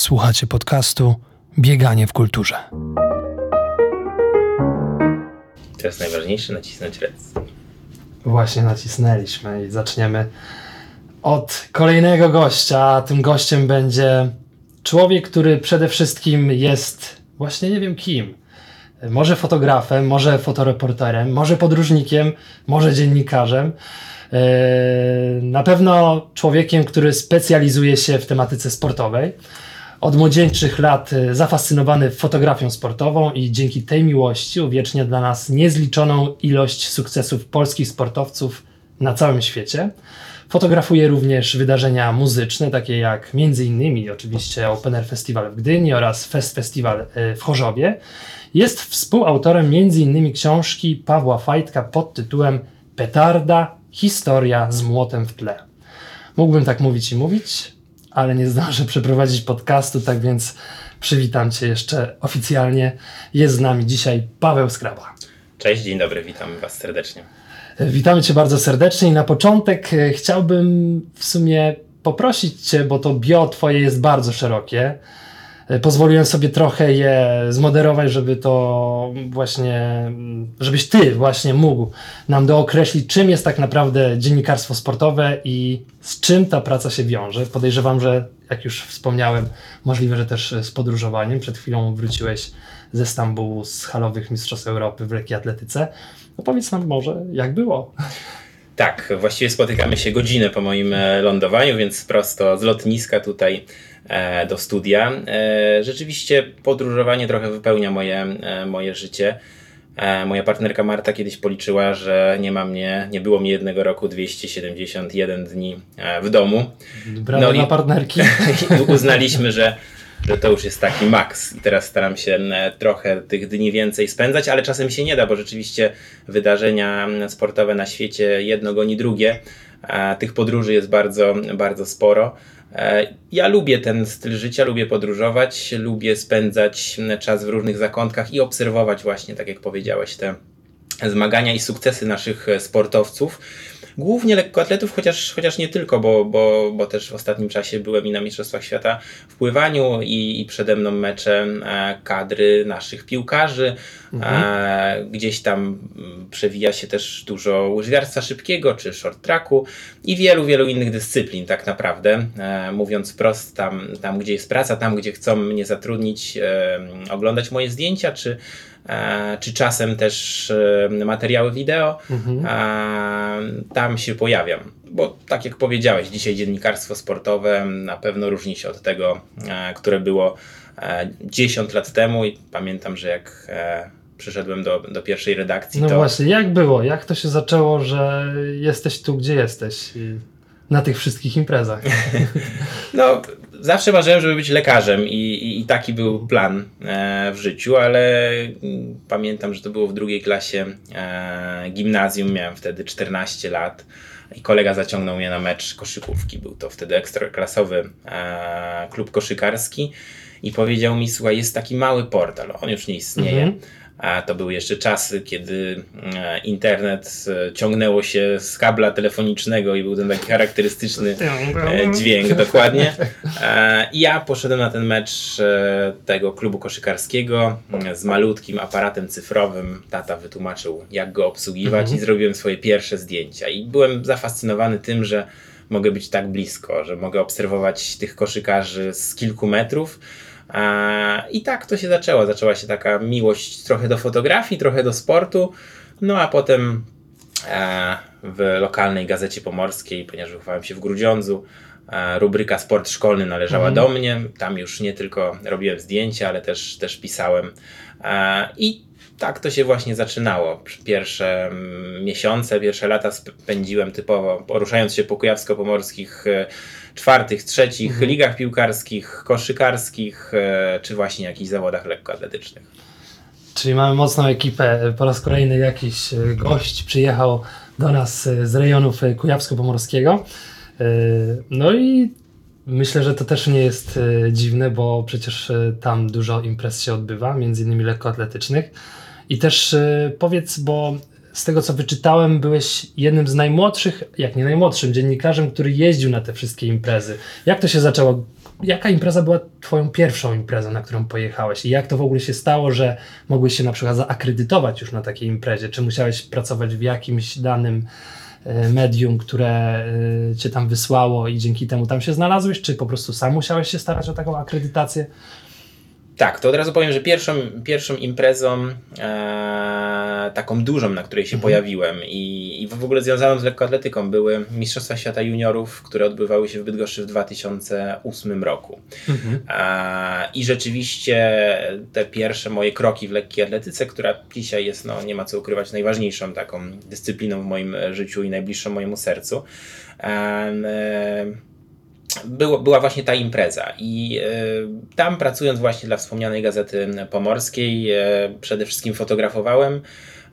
Słuchacie podcastu Bieganie w kulturze. Teraz najważniejsze nacisnąć rec. Właśnie nacisnęliśmy i zaczniemy od kolejnego gościa. Tym gościem będzie człowiek, który przede wszystkim jest właśnie nie wiem kim. Może fotografem, może fotoreporterem, może podróżnikiem, może dziennikarzem. Eee, Na pewno człowiekiem, który specjalizuje się w tematyce sportowej. Od młodzieńczych lat e, zafascynowany fotografią sportową i dzięki tej miłości uwiecznia dla nas niezliczoną ilość sukcesów polskich sportowców na całym świecie. Fotografuje również wydarzenia muzyczne, takie jak między innymi oczywiście Air Festival w Gdyni oraz Fest Festival e, w Chorzowie. Jest współautorem między innymi książki Pawła Fajtka pod tytułem Petarda – historia z młotem w tle. Mógłbym tak mówić i mówić, ale nie zdążę przeprowadzić podcastu, tak więc przywitam Cię jeszcze oficjalnie. Jest z nami dzisiaj Paweł Skraba. Cześć, dzień dobry, witam Was serdecznie. Witamy Cię bardzo serdecznie i na początek e, chciałbym w sumie poprosić Cię, bo to bio Twoje jest bardzo szerokie. E, Pozwoliłem sobie trochę je zmoderować, żeby to właśnie, żebyś Ty właśnie mógł nam dookreślić, czym jest tak naprawdę dziennikarstwo sportowe i z czym ta praca się wiąże. Podejrzewam, że jak już wspomniałem, możliwe, że też z podróżowaniem. Przed chwilą wróciłeś ze Stambułu z halowych Mistrzostw Europy w lekkiej atletyce. No powiedz nam może, jak było? Tak, właściwie spotykamy się godzinę po moim lądowaniu, więc prosto z lotniska tutaj do studia. E, rzeczywiście podróżowanie trochę wypełnia moje, e, moje życie. E, moja partnerka Marta kiedyś policzyła, że nie ma mnie, nie było mnie jednego roku 271 dni e, w domu. Brawo No i- partnerki. Uznaliśmy, że, że to już jest taki maks i teraz staram się e, trochę tych dni więcej spędzać, ale czasem się nie da, bo rzeczywiście wydarzenia sportowe na świecie jedno goni drugie. Tych podróży jest bardzo, bardzo sporo. E, Ja lubię ten styl życia, lubię podróżować, lubię spędzać czas w różnych zakątkach i obserwować właśnie, tak jak powiedziałeś, te zmagania i sukcesy naszych sportowców. Głównie lekkoatletów, chociaż, chociaż nie tylko, bo, bo, bo też w ostatnim czasie byłem i na Mistrzostwach Świata w pływaniu i, i przede mną mecze e, kadry naszych piłkarzy. E, gdzieś tam mm, przewija się też dużo łyżwiarstwa szybkiego czy short tracku i wielu, wielu innych dyscyplin tak naprawdę. E, mówiąc wprost, tam, tam gdzie jest praca, tam gdzie chcą mnie zatrudnić, oglądać moje zdjęcia czy czy czasem też e, materiały wideo, e, tam się pojawiam. Bo tak jak powiedziałeś, dzisiaj dziennikarstwo sportowe na pewno różni się od tego, e, które było e, 10 lat temu i pamiętam, że jak e, przyszedłem do, do pierwszej redakcji, No to właśnie, jak było? Jak to się zaczęło, że jesteś tu, gdzie jesteś? Na tych wszystkich imprezach. No, zawsze marzyłem, żeby być lekarzem i, i, i taki był plan e, w życiu, ale mm, pamiętam, że to było w drugiej klasie e, gimnazjum, miałem wtedy 14 lat i kolega zaciągnął mnie na mecz koszykówki. Był to wtedy ekstraklasowy e, klub koszykarski i powiedział mi, słuchaj, jest taki mały portal, on już nie istnieje. Mhm. A to były jeszcze czasy, kiedy e, internet e, ciągnęło się z kabla telefonicznego i był ten taki charakterystyczny e, dźwięk, dokładnie. I ja poszedłem na ten mecz tego klubu koszykarskiego z malutkim aparatem cyfrowym. Tata wytłumaczył, jak go obsługiwać i zrobiłem swoje pierwsze zdjęcia. I byłem zafascynowany tym, że mogę być tak blisko, że mogę obserwować tych koszykarzy z kilku metrów. I tak to się zaczęło. Zaczęła się taka miłość trochę do fotografii, trochę do sportu. No a potem e, w lokalnej gazecie pomorskiej, ponieważ wychowałem się w Grudziądzu, e, rubryka sport szkolny należała do mnie. Tam już nie tylko robiłem zdjęcia, ale też, też pisałem. E, I tak to się właśnie zaczynało. Pierwsze mm, miesiące, pierwsze lata spędziłem typowo poruszając się po kujawsko-pomorskich czwartych, trzecich ligach piłkarskich, koszykarskich, e, czy właśnie jakichś zawodach lekkoatletycznych. Czyli mamy mocną ekipę. Po raz kolejny jakiś e, gość przyjechał do nas e, z rejonów kujawsko-pomorskiego. No i myślę, że to też nie jest dziwne, bo przecież tam dużo imprez się odbywa, między innymi lekkoatletycznych. I też powiedz, bo z tego co wyczytałem, byłeś jednym z najmłodszych, jak nie najmłodszym dziennikarzem, który jeździł na te wszystkie imprezy. Jak to się zaczęło? jaka impreza była twoją pierwszą imprezą, na którą pojechałeś? I jak to w ogóle się stało, że mogłeś się na przykład zaakredytować już na takiej imprezie? Czy musiałeś pracować w jakimś danym e, medium, które e, cię tam wysłało i dzięki temu tam się znalazłeś? Czy po prostu sam musiałeś się starać o taką akredytację? Tak, to od razu powiem, że pierwszą, pierwszą imprezą e, taką dużą, na której się pojawiłem i, i w ogóle związaną z lekkoatletyką były Mistrzostwa Świata Juniorów, które odbywały się w Bydgoszczy w 2008 roku. E, I rzeczywiście te pierwsze moje kroki w lekkiej atletyce, która dzisiaj jest, no nie ma co ukrywać, najważniejszą taką dyscypliną w moim życiu i najbliższą mojemu sercu. E, e, było, była właśnie ta impreza i e, tam pracując właśnie dla wspomnianej Gazety Pomorskiej e, przede wszystkim fotografowałem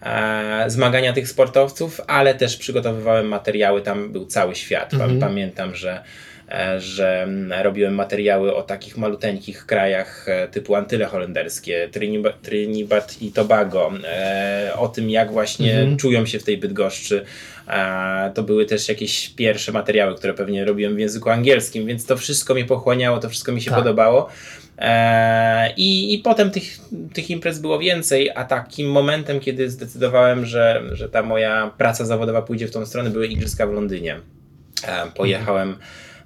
e, zmagania tych sportowców, ale też przygotowywałem materiały, tam był cały świat. Mhm. Pamiętam, że że mm, robiłem materiały o takich maluteńkich krajach e, typu Antyle Holenderskie, Trinidad, i Tobago, e, o tym jak właśnie Mhm. czują się w tej Bydgoszczy. E, To były też jakieś pierwsze materiały, które pewnie robiłem w języku angielskim, więc to wszystko mnie pochłaniało, to wszystko mi się Tak. podobało. E, I, I potem tych, tych imprez było więcej, a takim momentem, kiedy zdecydowałem, że, że ta moja praca zawodowa pójdzie w tą stronę, były Igrzyska w Londynie. E, Pojechałem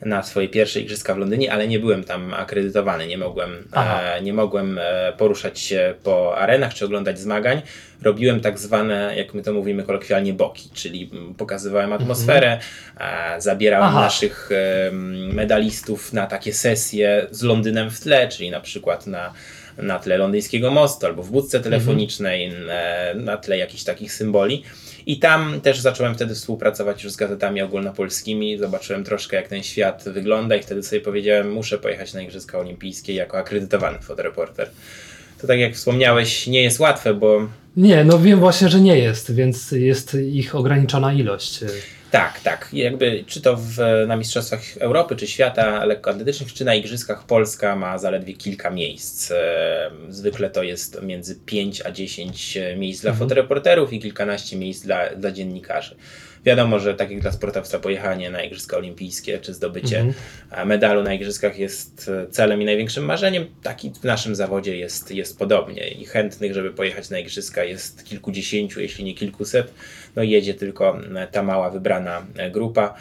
na swoje pierwsze igrzyska w Londynie, ale nie byłem tam akredytowany, nie mogłem, e, nie mogłem e, poruszać się po arenach czy oglądać zmagań. Robiłem tak zwane, jak my to mówimy kolokwialnie, boki, czyli pokazywałem atmosferę, e, zabierałem Aha. naszych medalistów na takie sesje z Londynem w tle, czyli na przykład na na tle londyńskiego mostu albo w budce telefonicznej, e, na tle jakichś takich symboli. I tam też zacząłem wtedy współpracować już z gazetami ogólnopolskimi. Zobaczyłem troszkę, jak ten świat wygląda, i wtedy sobie powiedziałem, muszę pojechać na Igrzyska Olimpijskie jako akredytowany fotoreporter. To tak jak wspomniałeś, nie jest łatwe, bo Nie, no wiem właśnie, że nie jest, więc jest ich ograniczona ilość. Tak, tak. Jakby czy to w, na Mistrzostwach Europy, czy świata lekkoatletycznych, czy na Igrzyskach Polska ma zaledwie kilka miejsc. E, Zwykle to jest między 5 a 10 miejsc dla Mhm. fotoreporterów i kilkanaście miejsc dla, dla dziennikarzy. Wiadomo, że tak jak dla sportowca pojechanie na Igrzyska Olimpijskie, czy zdobycie Mhm. medalu na Igrzyskach jest e, celem i największym marzeniem, tak i w naszym zawodzie jest, jest podobnie. I chętnych, żeby pojechać na Igrzyska jest kilkudziesięciu, jeśli nie kilkuset. No jedzie tylko ta mała wybrana e, grupa.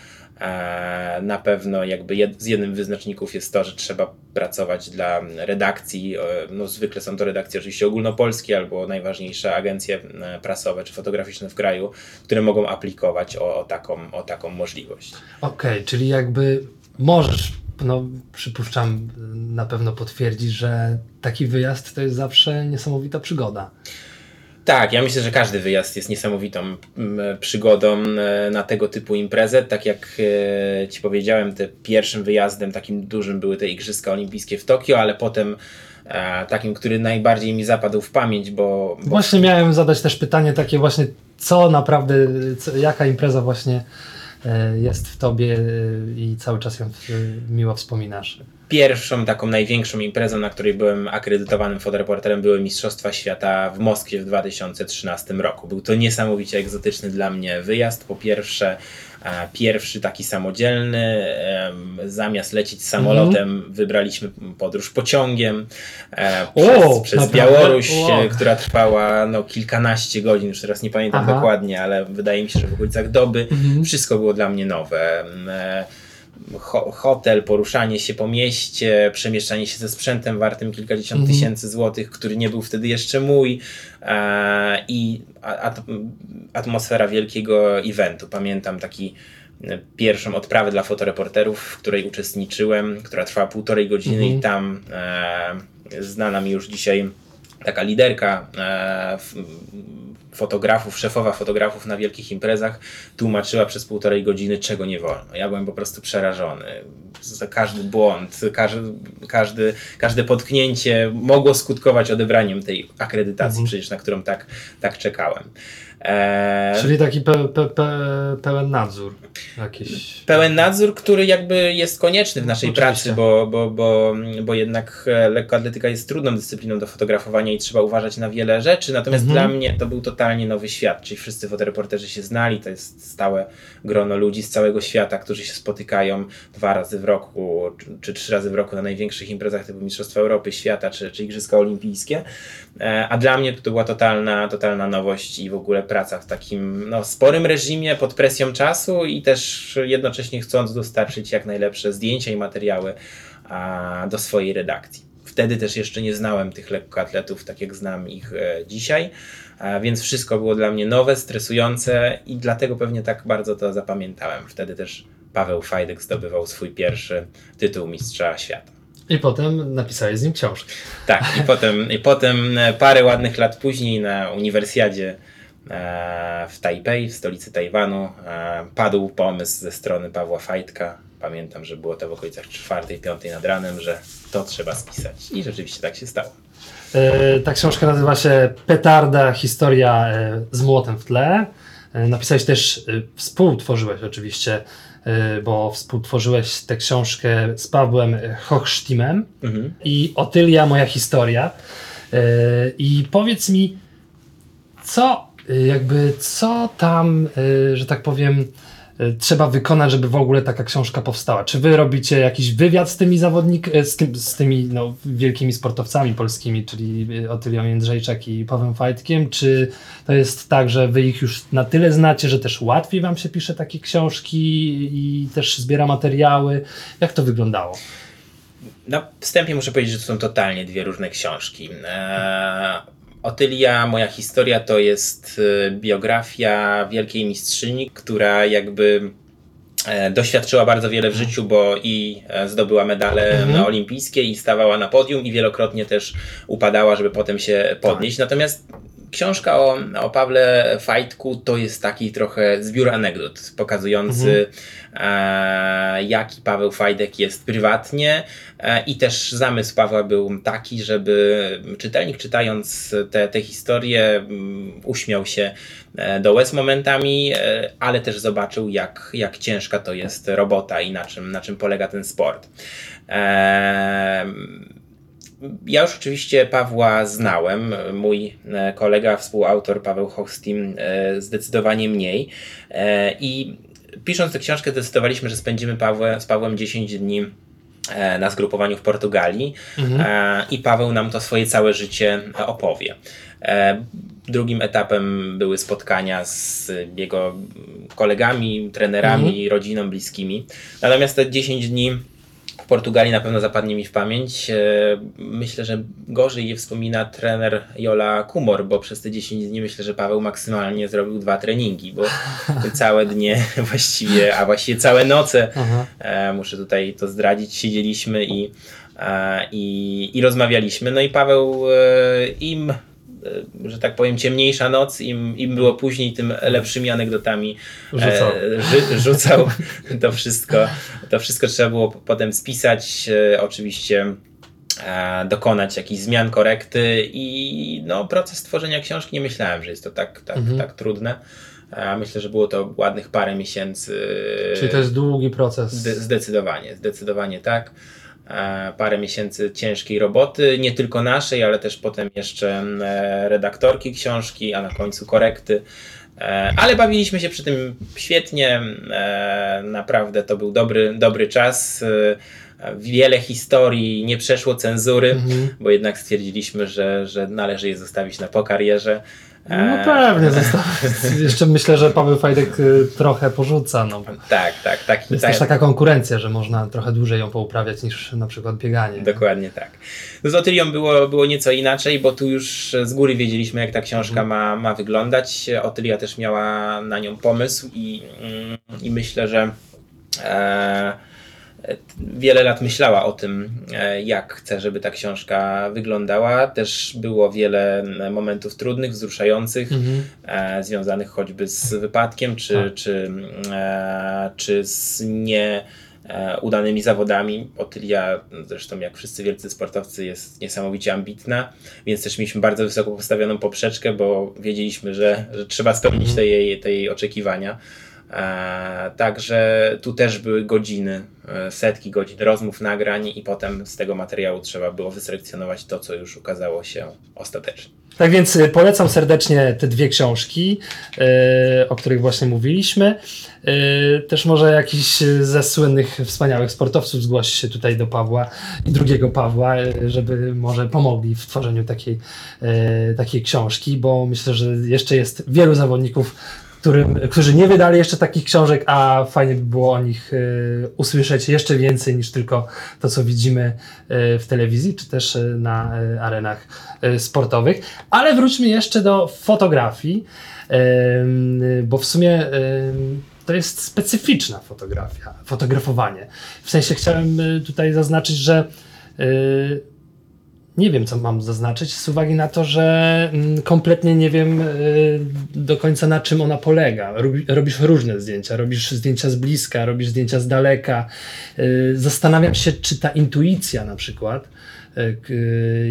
Na pewno jakby z jednym wyznaczników jest to, że trzeba pracować dla redakcji. No zwykle są to redakcje oczywiście ogólnopolskie albo najważniejsze agencje prasowe czy fotograficzne w kraju, które mogą aplikować o, o, taką, o taką możliwość. Okej, czyli jakby możesz, no przypuszczam, na pewno potwierdzić, że taki wyjazd to jest zawsze niesamowita przygoda. Tak, ja myślę, że każdy wyjazd jest niesamowitą mm, przygodą e, na tego typu imprezę. Tak jak e, Ci powiedziałem, te pierwszym wyjazdem takim dużym były te Igrzyska Olimpijskie w Tokio, ale potem e, takim, który najbardziej mi zapadł w pamięć, bo, bo Właśnie miałem zadać też pytanie takie właśnie, co naprawdę, co, jaka impreza właśnie jest w tobie i cały czas ją miło wspominasz. Pierwszą taką największą imprezą, na której byłem akredytowanym fotoreporterem, były Mistrzostwa Świata w Moskwie w 2013 roku. Był to niesamowicie egzotyczny dla mnie wyjazd. Po pierwsze, e, pierwszy taki samodzielny. Zamiast lecieć samolotem, wybraliśmy podróż pociągiem e, O, przez, przez naprawdę? Białoruś, Wow. e, która trwała no, kilkanaście godzin, już teraz nie pamiętam Aha. dokładnie, ale wydaje mi się, że w okolicach doby. Mhm. Wszystko było dla mnie nowe. Ho- hotel, poruszanie się po mieście, przemieszczanie się ze sprzętem wartym kilkadziesiąt Mhm. tysięcy złotych, który nie był wtedy jeszcze mój e, i at, atmosfera wielkiego eventu. Pamiętam taki e, pierwszą odprawę dla fotoreporterów, w której uczestniczyłem, która trwała półtorej godziny Mhm. i tam e, znana mi już dzisiaj taka liderka e, f- fotografów, szefowa fotografów na wielkich imprezach tłumaczyła przez półtorej godziny, czego nie wolno. Ja byłem po prostu przerażony. Za każdy błąd, każdy, każdy, każde potknięcie mogło skutkować odebraniem tej akredytacji, Mhm. przecież na którą tak, tak czekałem. E, Czyli taki pe, pe, pe, pełen nadzór jakiś. pełen nadzór, który jakby jest konieczny w naszej Oczywiście. pracy, bo, bo, bo, bo jednak e, lekkoatletyka jest trudną dyscypliną do fotografowania i trzeba uważać na wiele rzeczy. Natomiast Mhm. dla mnie to był totalnie nowy świat, czyli wszyscy fotoreporterzy się znali, to jest stałe grono ludzi z całego świata, którzy się spotykają dwa razy w roku czy, czy trzy razy w roku na największych imprezach typu Mistrzostwa Europy, Świata czy, czy Igrzyska Olimpijskie. E, A dla mnie to była totalna, totalna nowość i w ogóle praca w takim no, sporym reżimie pod presją czasu i też jednocześnie chcąc dostarczyć jak najlepsze zdjęcia i materiały a, do swojej redakcji. Wtedy też jeszcze nie znałem tych lekkoatletów tak jak znam ich e, dzisiaj, a, więc wszystko było dla mnie nowe, stresujące i dlatego pewnie tak bardzo to zapamiętałem. Wtedy też Paweł Fajdek zdobywał swój pierwszy tytuł Mistrza Świata. I potem napisałeś z nim książkę. Tak, i potem, i potem e, parę ładnych lat później na uniwersjadzie w Tajpej, w stolicy Tajwanu, e, padł pomysł ze strony Pawła Fajtka. Pamiętam, że było to w okolicach 4-5 nad ranem, że to trzeba spisać. I rzeczywiście tak się stało. E, Ta książka nazywa się Petarda, historia e, z młotem w tle. E, Napisałeś też, e, współtworzyłeś oczywiście, e, bo współtworzyłeś tę książkę z Pawłem Hochsztimem Mhm. i Otylia, moja historia. E, I powiedz mi, co e, jakby, co tam, e, że tak powiem, e, trzeba wykonać, żeby w ogóle taka książka powstała? Czy wy robicie jakiś wywiad z tymi zawodnikami, z, z tymi no, wielkimi sportowcami polskimi, czyli Otylią Jędrzejczak i Pawłem Fajtkiem? Czy to jest tak, że wy ich już na tyle znacie, że też łatwiej wam się pisze takie książki i też zbiera materiały? Jak to wyglądało? Na wstępie muszę powiedzieć, że to są totalnie dwie różne książki. Eee, Otylia, moja historia to jest e, biografia wielkiej mistrzyni, która jakby e, doświadczyła bardzo wiele w życiu, bo i e, zdobyła medale Mhm. olimpijskie i stawała na podium i wielokrotnie też upadała, żeby potem się podnieść. Natomiast książka o, o Pawle Fajtku to jest taki trochę zbiór anegdot pokazujący e, jaki Paweł Fajdek jest prywatnie e, i też zamysł Pawła był taki, żeby czytelnik czytając te, te historie mm, uśmiał się e, do łez momentami, e, ale też zobaczył jak, jak ciężka to jest robota i na czym, na czym polega ten sport. Em, ja już oczywiście Pawła znałem. Mój e, kolega, współautor Paweł Hochstim e, zdecydowanie mniej. E, I pisząc tę książkę zdecydowaliśmy, że spędzimy Pawłę, z Pawłem 10 dni na zgrupowaniu w Portugalii Mhm. i Paweł nam to swoje całe życie opowie. Drugim etapem były spotkania z jego kolegami, trenerami, rodziną, bliskimi. Natomiast te 10 dni Portugalii na pewno zapadnie mi w pamięć. E, Myślę, że gorzej je wspomina trener Jola Kumor, bo przez te 10 dni myślę, że Paweł maksymalnie zrobił dwa treningi, bo całe dnie właściwie, a właściwie całe noce, Aha. e, muszę tutaj to zdradzić, siedzieliśmy i, e, i, i rozmawialiśmy. No i Paweł im że tak powiem, ciemniejsza noc, im, im było później, tym lepszymi anegdotami Rzucał. e, ży, rzucał to wszystko. To wszystko trzeba było potem spisać, e, oczywiście e, dokonać jakichś zmian, korekty i no, proces tworzenia książki nie myślałem, że jest to tak, tak, Mhm. tak trudne. E, Myślę, że było to ładnych parę miesięcy. Czyli to jest długi proces. Zde- zdecydowanie, zdecydowanie tak. E, Parę miesięcy ciężkiej roboty, nie tylko naszej, ale też potem jeszcze e, redaktorki książki, a na końcu korekty. E, Ale bawiliśmy się przy tym świetnie. Naprawdę to był dobry, dobry czas. Wiele historii, nie przeszło cenzury, Mhm. bo jednak stwierdziliśmy, że, że należy je zostawić na po karierze. No E, pewnie, zostaw. Jeszcze myślę, że Paweł Fajdek y, trochę porzuca. No. Tak, tak, tak. Jest tak. też taka konkurencja, że można trochę dłużej ją pouprawiać niż na przykład bieganie. Dokładnie tak. No z Otylią było, było nieco inaczej, bo tu już z góry wiedzieliśmy, jak ta książka ma, ma wyglądać. Otylia też miała na nią pomysł i, mm, i myślę, że e, wiele lat myślała o tym, e, jak chce, żeby ta książka wyglądała. Też było wiele momentów trudnych, wzruszających Mhm. e, związanych choćby z wypadkiem, czy, Tak. czy, e, czy z nie udanymi zawodami. Otylia, zresztą jak wszyscy wielcy sportowcy, jest niesamowicie ambitna, więc też mieliśmy bardzo wysoko postawioną poprzeczkę, bo wiedzieliśmy, że, że trzeba spełnić te jej, te jej oczekiwania. E, Także tu też były godziny, e, setki godzin rozmów, nagrań i potem z tego materiału trzeba było wyselekcjonować to, co już ukazało się ostatecznie. Tak więc y, polecam serdecznie te dwie książki, o których właśnie mówiliśmy. Też może jakiś ze słynnych, wspaniałych sportowców zgłosi się tutaj do Pawła i drugiego Pawła, żeby może pomogli w tworzeniu takiej, takiej książki, bo myślę, że jeszcze jest wielu zawodników, którym, którzy nie wydali jeszcze takich książek, a fajnie by było o nich y, usłyszeć jeszcze więcej niż tylko to, co widzimy y, w telewizji, czy też y, na y, arenach y, sportowych. Ale wróćmy jeszcze do fotografii, bo w sumie to jest specyficzna fotografia, fotografowanie. W sensie chciałem y, tutaj zaznaczyć, że nie wiem, co mam zaznaczyć, z uwagi na to, że mm, kompletnie nie wiem y, do końca na czym ona polega. Robi, robisz różne zdjęcia, robisz zdjęcia z bliska, robisz zdjęcia z daleka. Y, Zastanawiam się, czy ta intuicja na przykład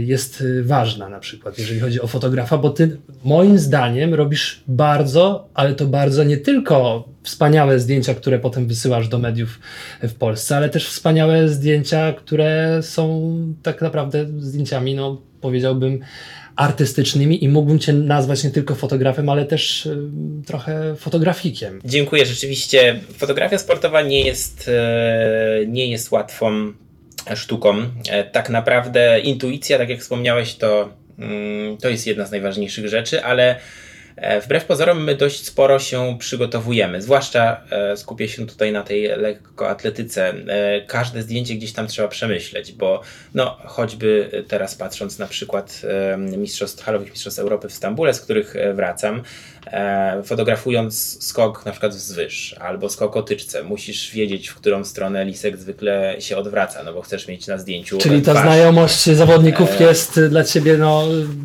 jest y, ważna na przykład, jeżeli chodzi o fotografa, bo ty moim zdaniem robisz bardzo, ale to bardzo nie tylko wspaniałe zdjęcia, które potem wysyłasz do mediów w Polsce, ale też wspaniałe zdjęcia, które są tak naprawdę zdjęciami, no powiedziałbym, artystycznymi i mógłbym Cię nazwać nie tylko fotografem, ale też y, trochę fotografikiem. Dziękuję. Rzeczywiście fotografia sportowa nie jest, e, nie jest łatwą sztuką. E, Tak naprawdę intuicja, tak jak wspomniałeś, to, mm, to jest jedna z najważniejszych rzeczy, ale e, wbrew pozorom my dość sporo się przygotowujemy. Zwłaszcza e, skupię się tutaj na tej lekkoatletyce. E, Każde zdjęcie gdzieś tam trzeba przemyśleć, bo no, choćby teraz patrząc na przykład e, mistrzostw, halowych mistrzostw Europy w Stambule, z których e, wracam, e, fotografując skok na przykład wzwyż albo skok o tyczce, musisz wiedzieć, w którą stronę lisek zwykle się odwraca, no bo chcesz mieć na zdjęciu Czyli ta twarz. znajomość zawodników E, jest dla Ciebie no,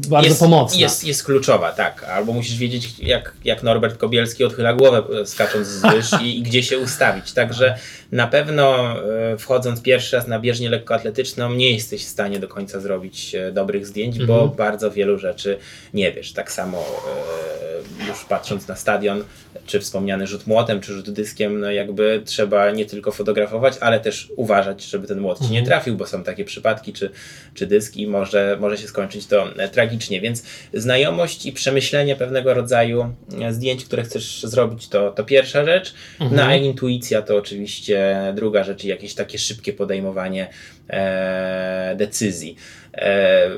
bardzo jest, pomocna. Jest, jest kluczowa, tak. Albo musisz wiedzieć, jak, jak Norbert Kobielski odchyla głowę e, skacząc z wyż i, i gdzie się ustawić. Także na pewno e, wchodząc pierwszy raz na bieżnię lekkoatletyczną nie jesteś w stanie do końca zrobić e, dobrych zdjęć, bo Mhm. bardzo wielu rzeczy nie wiesz. Tak samo e, już patrząc na stadion, czy wspomniany rzut młotem, czy rzut dyskiem, no jakby trzeba nie tylko fotografować, ale też uważać, żeby ten młot ci nie Mhm. trafił, bo są takie przypadki, czy, czy dysk i może, może się skończyć to e, tragicznie. Więc znajomość i przemyślenie pewnego rodzaju e, zdjęć, które chcesz zrobić, to, to pierwsza rzecz. Mhm. No a intuicja to oczywiście druga rzecz i jakieś takie szybkie podejmowanie e, decyzji. E,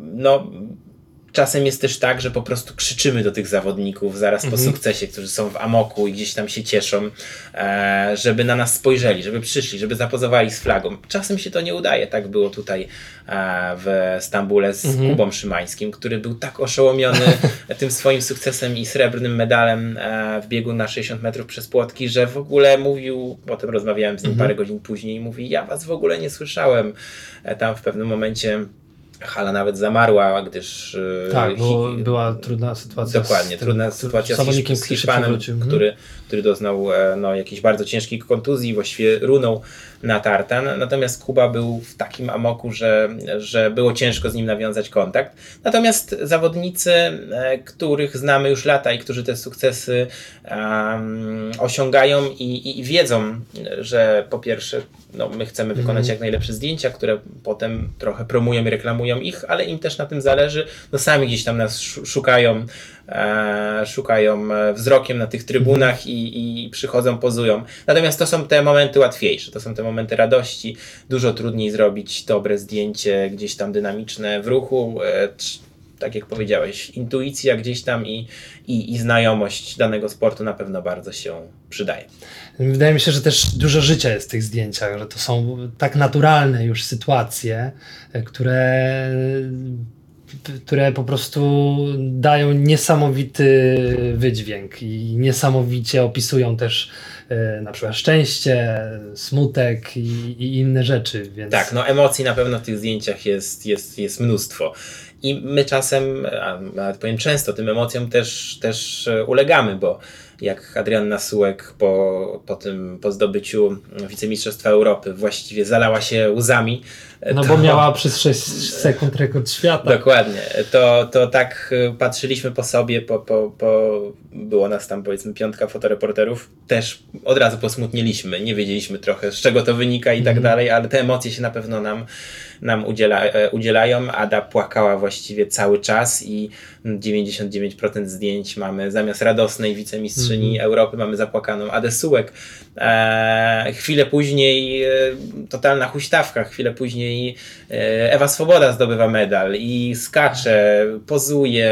no. Czasem jest też tak, że po prostu krzyczymy do tych zawodników zaraz po Mhm. sukcesie, którzy są w amoku i gdzieś tam się cieszą, e, żeby na nas spojrzeli, żeby przyszli, żeby zapozowali z flagą. Czasem się to nie udaje. Tak było tutaj e, w Stambule z Mhm. Kubą Szymańskim, który był tak oszołomiony tym swoim sukcesem i srebrnym medalem e, w biegu na 60 metrów przez płotki, że w ogóle mówił, potem rozmawiałem z nim Mhm. parę godzin później i mówi, ja was w ogóle nie słyszałem. E, Tam w pewnym momencie hala nawet zamarła, gdyż e, Tak, bo hi- była trudna sytuacja. Dokładnie, z trudna sytuacja z, z Hiszpanem. Mhm. który, który doznał e, no, jakiejś bardzo ciężkiej kontuzji, właściwie runął na tartan. Natomiast Kuba był w takim amoku, że, że było ciężko z nim nawiązać kontakt. Natomiast zawodnicy, e, których znamy już lata i którzy te sukcesy em, osiągają i, i, wiedzą, że po pierwsze no, my chcemy wykonać Mhm. jak najlepsze zdjęcia, które potem trochę promują i reklamują ich, ale im też na tym zależy. No sami gdzieś tam nas szu- szukają, szukają e, wzrokiem na tych trybunach i, i przychodzą, pozują. Natomiast to są te momenty łatwiejsze, to są te momenty radości. Dużo trudniej zrobić dobre zdjęcie, gdzieś tam dynamiczne w ruchu. E, tak jak powiedziałeś, intuicja gdzieś tam i, i, i znajomość danego sportu na pewno bardzo się przydaje. Wydaje mi się, że też dużo życia jest w tych zdjęciach, że to są tak naturalne już sytuacje, e, które, które po prostu dają niesamowity wydźwięk i niesamowicie opisują też e, na przykład szczęście, smutek i, i inne rzeczy. Więc... Tak, no emocji na pewno w tych zdjęciach jest, jest, jest mnóstwo. I my czasem, a nawet powiem często, tym emocjom też, też e, ulegamy, bo jak Adrianna Sułek po, po tym, po zdobyciu wicemistrzostwa Europy właściwie zalała się łzami. No to- bo miała przez 6 sekund rekord świata. Dokładnie. To, to tak y, patrzyliśmy po sobie, po, po, po, było nas tam powiedzmy piątka fotoreporterów, też od razu posmutnieliśmy, nie wiedzieliśmy trochę z czego to wynika i tak Mhm. dalej, ale te emocje się na pewno nam, nam udziela, e, udzielają. Ada płakała właściwie cały czas i 99% zdjęć mamy zamiast radosnej wicemistrzyni Mhm. Europy mamy zapłakaną Adę Sułek. E, chwilę później e, totalna huśtawka, chwilę później e, Ewa Swoboda zdobywa medal i skacze, pozuje,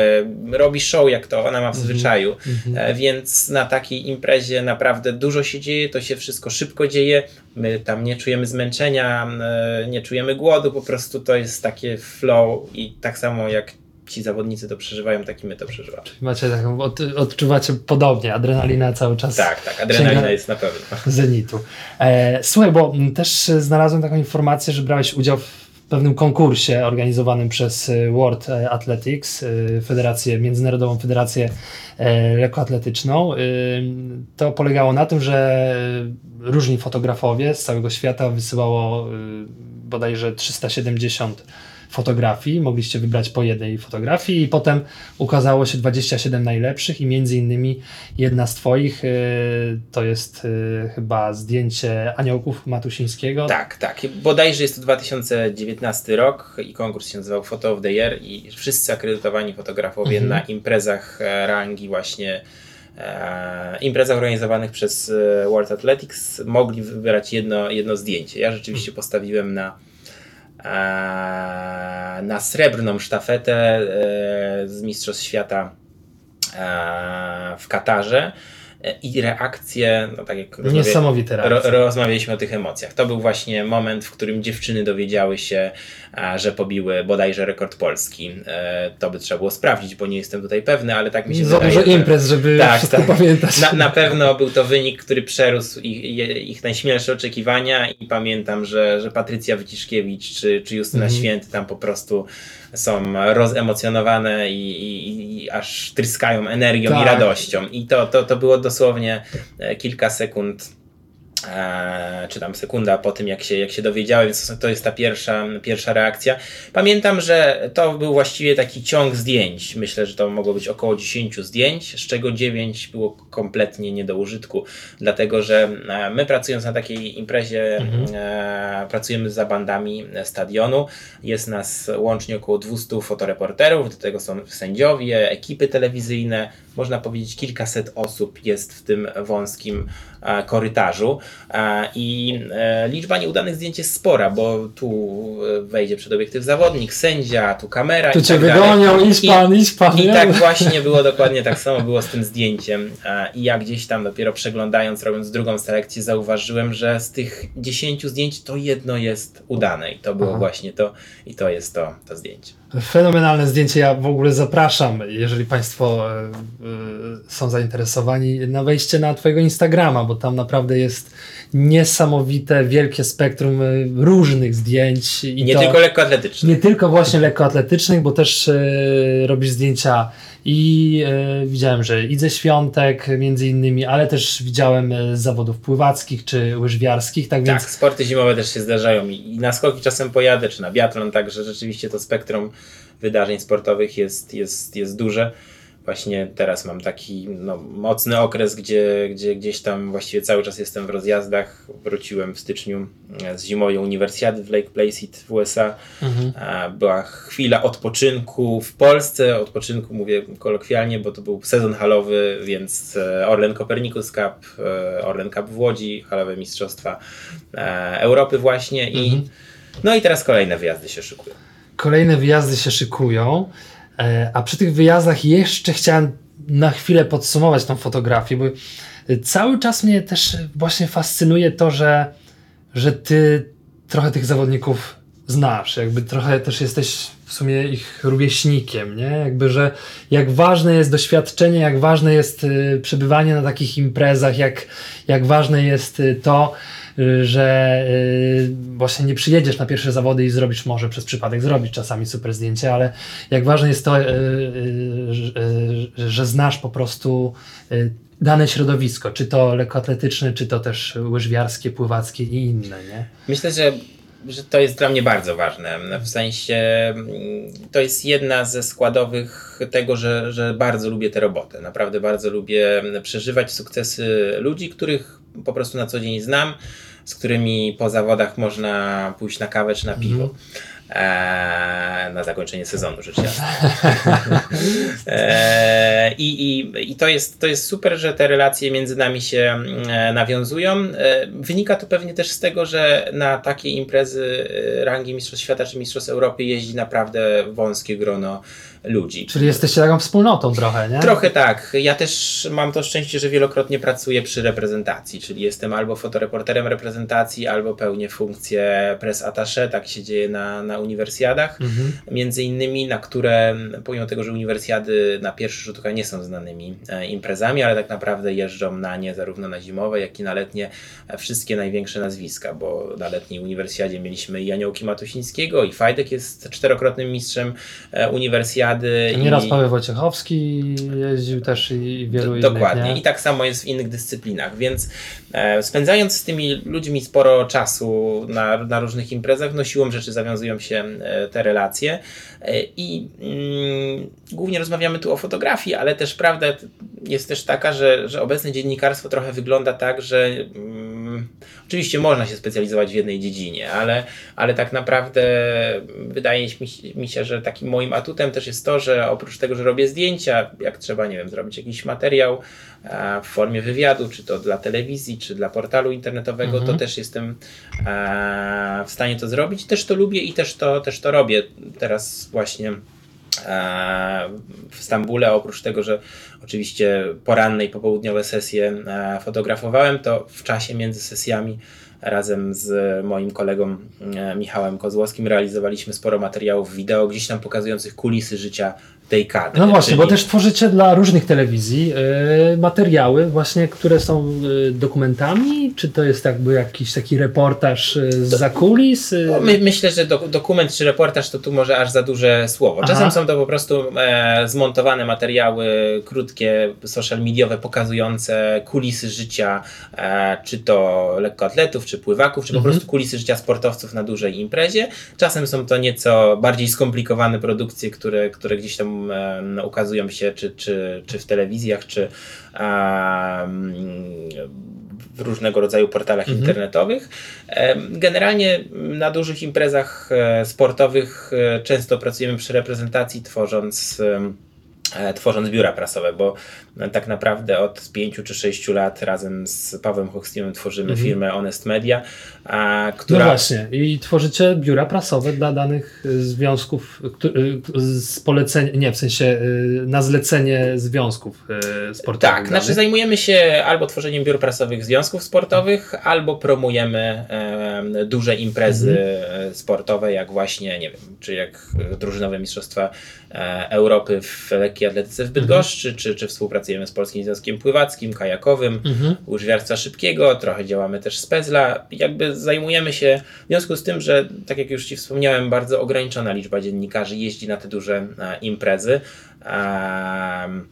robi show jak to ona ma w Mhm. zwyczaju. Mhm. E, Więc na takiej imprezie naprawdę dużo się dzieje, to się wszystko szybko dzieje. My tam nie czujemy zmęczenia, e, nie czujemy głodu, po prostu to jest takie flow i tak samo jak ci zawodnicy to przeżywają, tak i my to przeżywamy. Macie taką, od, odczuwacie podobnie, adrenalina cały czas Tak, tak, adrenalina jest na pewno. zenitu. E, słuchaj, bo też znalazłem taką informację, że brałeś udział w pewnym konkursie organizowanym przez e, World e, Athletics, e, Federację, Międzynarodową Federację Lekkoatletyczną. To polegało na tym, że różni fotografowie z całego świata wysyłało bodajże 370 fotografii, mogliście wybrać po jednej fotografii i potem ukazało się 27 najlepszych i między innymi jedna z twoich y, to jest y, chyba zdjęcie aniołków Matusińskiego. Tak, tak. Bodajże jest to 2019 rok i konkurs się nazywał Photo of the Year i wszyscy akredytowani fotografowie Mhm. na imprezach e, rangi właśnie e, imprezach organizowanych przez World Athletics mogli wybrać jedno, jedno zdjęcie. Ja rzeczywiście postawiłem na na srebrną sztafetę e, z Mistrzostw Świata e, w Katarze i reakcje, no tak jak Niesamowite Ro, reakcje. rozmawialiśmy o tych emocjach. To był właśnie moment, w którym dziewczyny dowiedziały się, że pobiły bodajże rekord polski. E, to by trzeba było sprawdzić, bo nie jestem tutaj pewny, ale tak mi się Za wydaje. dużo imprez, żeby Tak, wszystko tak. pamiętać. Na, na pewno był to wynik, który przerósł ich, ich, ich najśmielsze oczekiwania i pamiętam, że, że Patrycja Wyciszkiewicz czy, czy Justyna Mhm. Święty tam po prostu są rozemocjonowane i, i, i aż tryskają energią i Tak. radością. I to, to, to było dosłownie e, kilka sekund czy tam sekunda po tym, jak się, jak się dowiedziałem, więc to jest ta pierwsza, pierwsza reakcja. Pamiętam, że to był właściwie taki ciąg zdjęć. Myślę, że to mogło być około 10 zdjęć, z czego 9 było kompletnie nie do użytku, dlatego że e, my pracując na takiej imprezie, Mhm. e, pracujemy za bandami stadionu. Jest nas łącznie około 200 fotoreporterów, do tego są sędziowie, ekipy telewizyjne. Można powiedzieć, kilkaset osób jest w tym wąskim e, korytarzu. E, I e, liczba nieudanych zdjęć jest spora, bo tu e, wejdzie przed obiektyw zawodnik, sędzia, tu kamera Tu i cię tak wygonią, idź I- pan, idź pan. I nie? tak właśnie było dokładnie tak samo było z tym zdjęciem. E, I ja gdzieś tam dopiero przeglądając, robiąc drugą selekcję, zauważyłem, że z tych 10 zdjęć to jedno jest udane. I to było Aha. właśnie to, i to jest to, to zdjęcie. Fenomenalne zdjęcie. Ja w ogóle zapraszam, jeżeli Państwo e, e, są zainteresowani, na wejście na Twojego Instagrama, bo tam naprawdę jest niesamowite, wielkie spektrum e, różnych zdjęć. I nie to, tylko lekkoatletyczne. nie tylko właśnie lekkoatletycznych, bo też e, robisz zdjęcia i e, widziałem, że Idze Świątek między innymi, ale też widziałem z zawodów pływackich czy łyżwiarskich, tak więc Tak, sporty zimowe też się zdarzają i, i na skoki czasem pojadę, czy na biatlon, także rzeczywiście to spektrum wydarzeń sportowych jest, jest, jest duże. Właśnie teraz mam taki no, mocny okres, gdzie, gdzie gdzieś tam właściwie cały czas jestem w rozjazdach. Wróciłem w styczniu e, z zimowej uniwersjady w Lake Placid w USA. Mhm. Była chwila odpoczynku w Polsce, odpoczynku mówię kolokwialnie, bo to był sezon halowy, więc e, Orlen Copernicus Cup, e, Orlen Cup w Łodzi, halowe mistrzostwa Europy właśnie i Mhm. no i teraz kolejne wyjazdy się szykują. Kolejne wyjazdy się szykują, a przy tych wyjazdach jeszcze chciałem na chwilę podsumować tą fotografię, bo e, cały czas mnie też właśnie fascynuje to, że, że ty trochę tych zawodników znasz, jakby trochę też jesteś w sumie ich rówieśnikiem, nie? Jakby, że jak ważne jest doświadczenie, jak ważne jest y, przebywanie na takich imprezach, jak, jak ważne jest to, że y, właśnie nie przyjedziesz na pierwsze zawody i zrobisz może przez przypadek zrobić czasami super zdjęcie, ale jak ważne jest to, y, y, że- y, znasz po prostu y, dane środowisko, czy to lekkoatletyczne, czy to też łyżwiarskie, pływackie i inne, nie? Myślę, że, że to jest dla mnie bardzo ważne. W sensie mm, to jest jedna ze składowych tego, że, że bardzo lubię tę robotę. Naprawdę bardzo lubię przeżywać sukcesy ludzi, których po prostu na co dzień znam, z którymi po zawodach można pójść na kawę czy na piwo. Eee, na zakończenie sezonu, rzecz jasna. Eee, i, i, I to jest, to jest super, że te relacje między nami się e, nawiązują. E, wynika to pewnie też z tego, że na takie imprezy e, rangi Mistrzostw Świata czy Mistrzostw Europy jeździ naprawdę wąskie grono ludzi. Czyli jesteście taką wspólnotą trochę, nie? Trochę tak. Ja też mam to szczęście, że wielokrotnie pracuję przy reprezentacji, czyli jestem albo fotoreporterem reprezentacji, albo pełnię funkcję press attaché, tak się dzieje na, na uniwersjadach. Mhm. Między innymi, na które, pomimo tego, że uniwersjady na pierwszy rzut oka nie są znanymi e, imprezami, ale tak naprawdę jeżdżą na nie zarówno na zimowe, jak i na letnie e, wszystkie największe nazwiska, bo na letniej uniwersjadzie mieliśmy i Aniołki Matusińskiego, i Fajdek jest czterokrotnym mistrzem e, uniwersjady. Nieraz i... Paweł Wojciechowski jeździł też i wielu innych, Dokładnie. nie? I tak samo jest w innych dyscyplinach, więc e, spędzając z tymi ludźmi sporo czasu na, na różnych imprezach, no siłą rzeczy zawiązują się e, te relacje e, i mm, głównie rozmawiamy tu o fotografii, ale też prawda jest też taka, że, że obecne dziennikarstwo trochę wygląda tak, że mm, oczywiście można się specjalizować w jednej dziedzinie, ale, ale tak naprawdę wydaje mi, się, że takim moim atutem też jest to, że oprócz tego, że robię zdjęcia, jak trzeba, nie wiem, zrobić jakiś materiał e, w formie wywiadu, czy to dla telewizji, czy dla portalu internetowego, Mhm. to też jestem e, w stanie to zrobić. Też to lubię i też to, też to robię. Teraz właśnie w Stambule, oprócz tego, że oczywiście poranne i popołudniowe sesje e, fotografowałem, to w czasie między sesjami razem z moim kolegą e, Michałem Kozłowskim realizowaliśmy sporo materiałów wideo, gdzieś tam pokazujących kulisy życia tej kadry. No właśnie, bo Czyli- też tworzycie dla różnych telewizji e, materiały właśnie, które są e, dokumentami, czy to jest jakby jakiś taki reportaż e, z zakulis? E, No, My, myślę, że do, dokument czy reportaż to tu może aż za duże słowo. Czasem Aha. są to po prostu e, zmontowane materiały krótkie, social mediowe, pokazujące kulisy życia, e, czy to lekkoatletów, czy pływaków, czy po Mhm. prostu kulisy życia sportowców na dużej imprezie. Czasem są to nieco bardziej skomplikowane produkcje, które, które gdzieś tam ukazują się, czy, czy, czy w telewizjach, czy w różnego rodzaju portalach Mhm. internetowych. Generalnie na dużych imprezach e, sportowych e, często pracujemy przy reprezentacji, tworząc. E, Tworząc biura prasowe, bo e, tak naprawdę od 5 czy 6 lat razem z Pawłem Hochstimem tworzymy Mhm. firmę Honest Media, a, No która właśnie, i tworzycie biura prasowe dla danych e, związków z polecenia, nie, w sensie na zlecenie związków sportowych. Tak, znaczy zajmujemy się albo tworzeniem biur prasowych związków sportowych, albo promujemy em, duże imprezy e, sportowe, jak właśnie, nie wiem, czy jak drużynowe mistrzostwa e, Europy w lekkiej atletyce w Bydgoszczy, czy, czy współpracujemy z Polskim Związkiem Pływackim, Kajakowym, Mhm. łyżwiarstwa szybkiego, trochę działamy też z Pezla. Jakby zajmujemy się, w związku z tym, że tak jak już Ci wspomniałem, bardzo ograniczona liczba dziennikarzy jeździ na te duże e, imprezy. Em,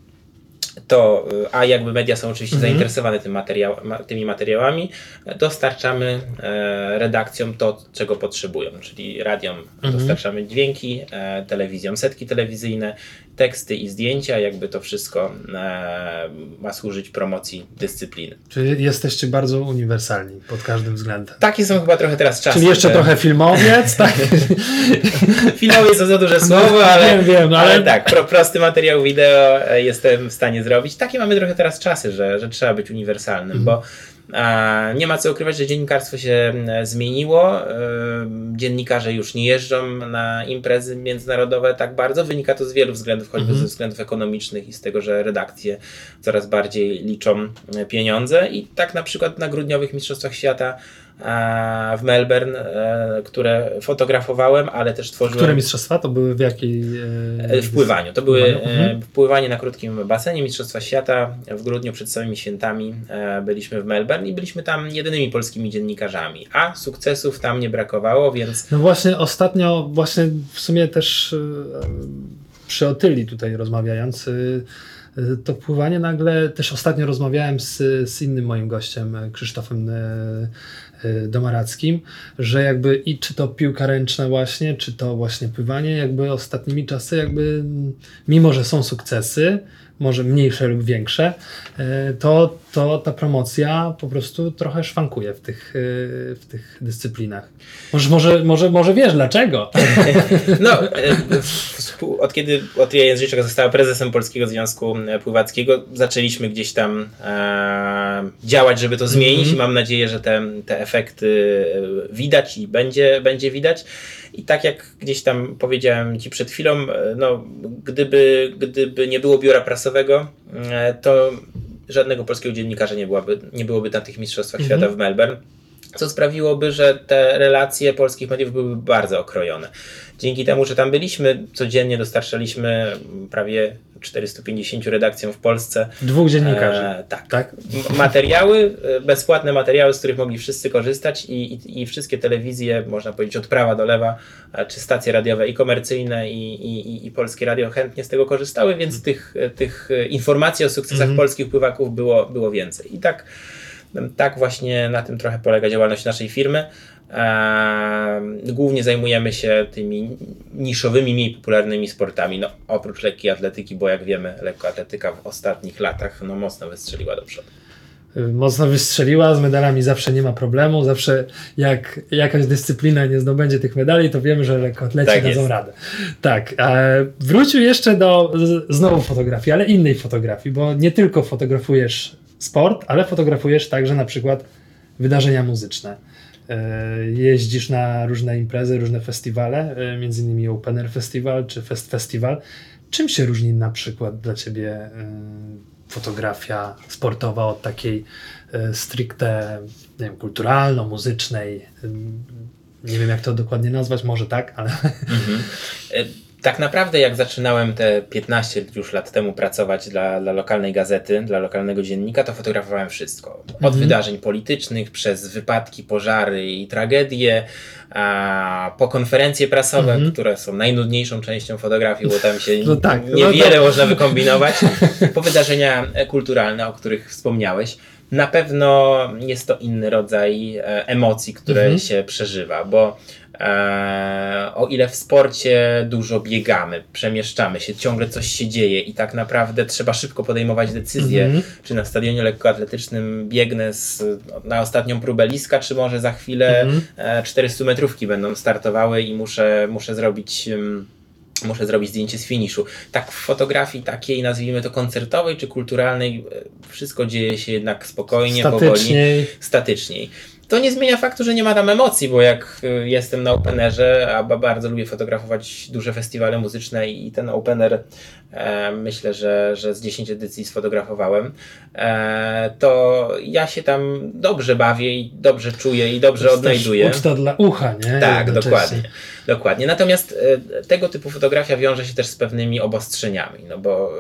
to, y, a jakby media są oczywiście Mhm. zainteresowane tym materiał, ma, tymi materiałami, e, dostarczamy e, redakcjom to, czego potrzebują, czyli radiom Mhm. dostarczamy dźwięki, e, telewizjom setki telewizyjne, teksty i zdjęcia, jakby to wszystko e, ma służyć promocji dyscypliny. Czyli jesteście bardzo uniwersalni pod każdym względem. Takie są chyba trochę teraz czasy. Czyli jeszcze trochę filmowiec, tak? Filmowiec to za duże słowo, ale, wiem, wiem, no ale... ale- tak, pro, prosty materiał wideo e, jestem w stanie zrobić. Takie mamy trochę teraz czasy, że, że trzeba być uniwersalnym, Mhm. bo nie ma co ukrywać, że dziennikarstwo się zmieniło. E, dziennikarze już nie jeżdżą na imprezy międzynarodowe tak bardzo. Wynika to z wielu względów, choćby Mhm. ze względów ekonomicznych i z tego, że redakcje coraz bardziej liczą e, pieniądze. I tak na przykład na grudniowych Mistrzostwach Świata w Melbourne, e, które fotografowałem, ale też tworzyłem. Które mistrzostwa to były w jakiej... e, E, W pływaniu. To były pływaniu? Mhm. e, pływanie na krótkim basenie Mistrzostwa Świata. W grudniu przed samymi świętami e, byliśmy w Melbourne i byliśmy tam jedynymi polskimi dziennikarzami. A sukcesów tam nie brakowało, więc No właśnie ostatnio, właśnie w sumie też e, przy Otyli tutaj rozmawiając, e, e, to pływanie nagle, też ostatnio rozmawiałem z, z innym moim gościem, e, Krzysztofem e, e, Domarackim, że jakby i czy to piłka ręczna właśnie, czy to właśnie pływanie, jakby ostatnimi czasy jakby mm, mimo, że są sukcesy, może mniejsze lub większe, e, to, to ta promocja po prostu trochę szwankuje w tych, e, w tych dyscyplinach. Może, może, może, może wiesz dlaczego? no, współ- od kiedy Otria Jędrzejczyk została prezesem Polskiego Związku Pływackiego, zaczęliśmy gdzieś tam e, działać, żeby to zmienić Mhm. i mam nadzieję, że te, te efekty e, widać i będzie, będzie widać. I tak jak gdzieś tam powiedziałem Ci przed chwilą, e, no, gdyby, gdyby nie było biura prasowego, to żadnego polskiego dziennikarza nie, byłaby, nie byłoby na tych Mistrzostwach Mhm. Świata w Melbourne co sprawiłoby, że te relacje polskich mediów byłyby bardzo okrojone. Dzięki temu, że tam byliśmy, codziennie dostarczaliśmy prawie 450 redakcjom w Polsce. Dwóch dziennikarzy. E, tak. tak? Materiały, e, bezpłatne materiały, z których mogli wszyscy korzystać i, i, i wszystkie telewizje, można powiedzieć od prawa do lewa, e, czy stacje radiowe i komercyjne i, i, i- polskie radio chętnie z tego korzystały, więc tych, e, tych informacji o sukcesach Mhm. polskich pływaków było, było więcej. I tak, tak właśnie na tym trochę polega działalność naszej firmy. Głównie zajmujemy się tymi niszowymi, mniej popularnymi sportami. No, oprócz lekkiej atletyki, bo jak wiemy, lekkoatletyka w ostatnich latach no, mocno wystrzeliła do przodu. Mocno wystrzeliła, z medalami zawsze nie ma problemu, zawsze jak jakaś dyscyplina nie zdobędzie tych medali, to wiemy, że lekkoatleci Tak dadzą jest. radę. Tak, e, wrócił jeszcze do znowu fotografii, ale innej fotografii, bo nie tylko fotografujesz sport, ale fotografujesz także na przykład wydarzenia muzyczne. E, Jeździsz na różne imprezy, różne festiwale, e, między innymi Open Air Festival czy Fest Festival. Czym się różni na przykład dla Ciebie e, fotografia sportowa od takiej stricte nie wiem, kulturalno-muzycznej? Nie wiem, jak to dokładnie nazwać, może tak, ale E, Tak naprawdę, jak zaczynałem te 15 już lat temu pracować dla, dla lokalnej gazety, dla lokalnego dziennika, to fotografowałem wszystko. Od Mhm. wydarzeń politycznych, przez wypadki, pożary i tragedie, a, po konferencje prasowe, Mhm. które są najnudniejszą częścią fotografii, bo tam się No tak, no niewiele to- można wykombinować. Po wydarzenia kulturalne, o których wspomniałeś. Na pewno jest to inny rodzaj e, emocji, które Mhm. się przeżywa, bo o ile w sporcie dużo biegamy, przemieszczamy się, ciągle coś się dzieje i tak naprawdę trzeba szybko podejmować decyzje, Mhm. czy na stadionie lekkoatletycznym biegnę z, na ostatnią próbę liska, czy może za chwilę Mhm. e, 400 metrówki będą startowały i muszę, muszę zrobić. ym, Muszę zrobić zdjęcie z finiszu. Tak w fotografii takiej, nazwijmy to koncertowej czy kulturalnej, e, wszystko dzieje się jednak spokojnie, powoli statyczniej. To nie zmienia faktu, że nie ma tam emocji, bo jak y, jestem na openerze, a ba- bardzo lubię fotografować duże festiwale muzyczne i ten opener e, myślę, że, że z 10 edycji sfotografowałem, e, to ja się tam dobrze bawię i dobrze czuję i dobrze To jest odnajduję. Uczta dla ucha, nie? Tak, dokładnie. Dokładnie. Natomiast e, tego typu fotografia wiąże się też z pewnymi obostrzeniami, no bo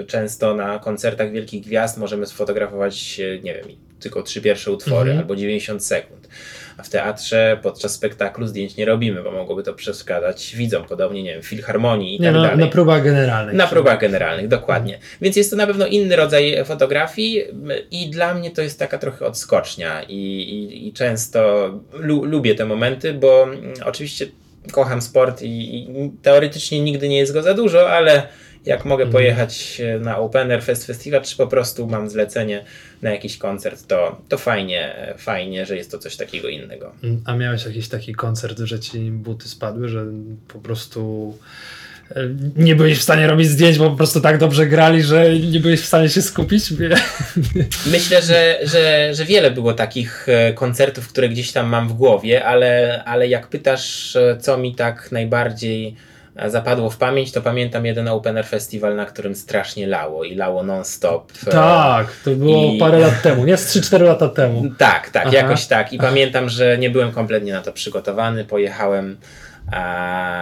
e, często na koncertach wielkich gwiazd możemy sfotografować, e, nie wiem, tylko trzy pierwsze utwory Mhm. albo 90 sekund. A w teatrze podczas spektaklu zdjęć nie robimy, bo mogłoby to przeszkadzać widzom, podobnie, nie wiem, filharmonii i Nie, tak no, dalej. na próbach generalnych. Na próbach generalnych, dokładnie. Więc jest to na pewno inny rodzaj fotografii i dla mnie to jest taka trochę odskocznia i, i, i często lu, lubię te momenty, bo mm, oczywiście kocham sport i, i teoretycznie nigdy nie jest go za dużo, ale jak mogę Mhm. pojechać e, na Open Air Fest Festival, czy po prostu mam zlecenie na jakiś koncert, to, to fajnie, fajnie, że jest to coś takiego innego. Mm, A miałeś jakiś taki koncert, że ci buty spadły, że po prostu e, nie byłeś w stanie robić zdjęć, bo po prostu tak dobrze grali, że nie byłeś w stanie się skupić? Myślę, że, że, że wiele było takich e, koncertów, które gdzieś tam mam w głowie, ale, ale jak pytasz, co mi tak najbardziej zapadło w pamięć, to pamiętam jeden Open Air Festival, na którym strasznie lało i lało non-stop. E, Tak, to było I- parę lat temu, nie? Z 3-4 lata temu. Tak, tak, Aha. jakoś tak. I pamiętam, że nie byłem kompletnie na to przygotowany. Pojechałem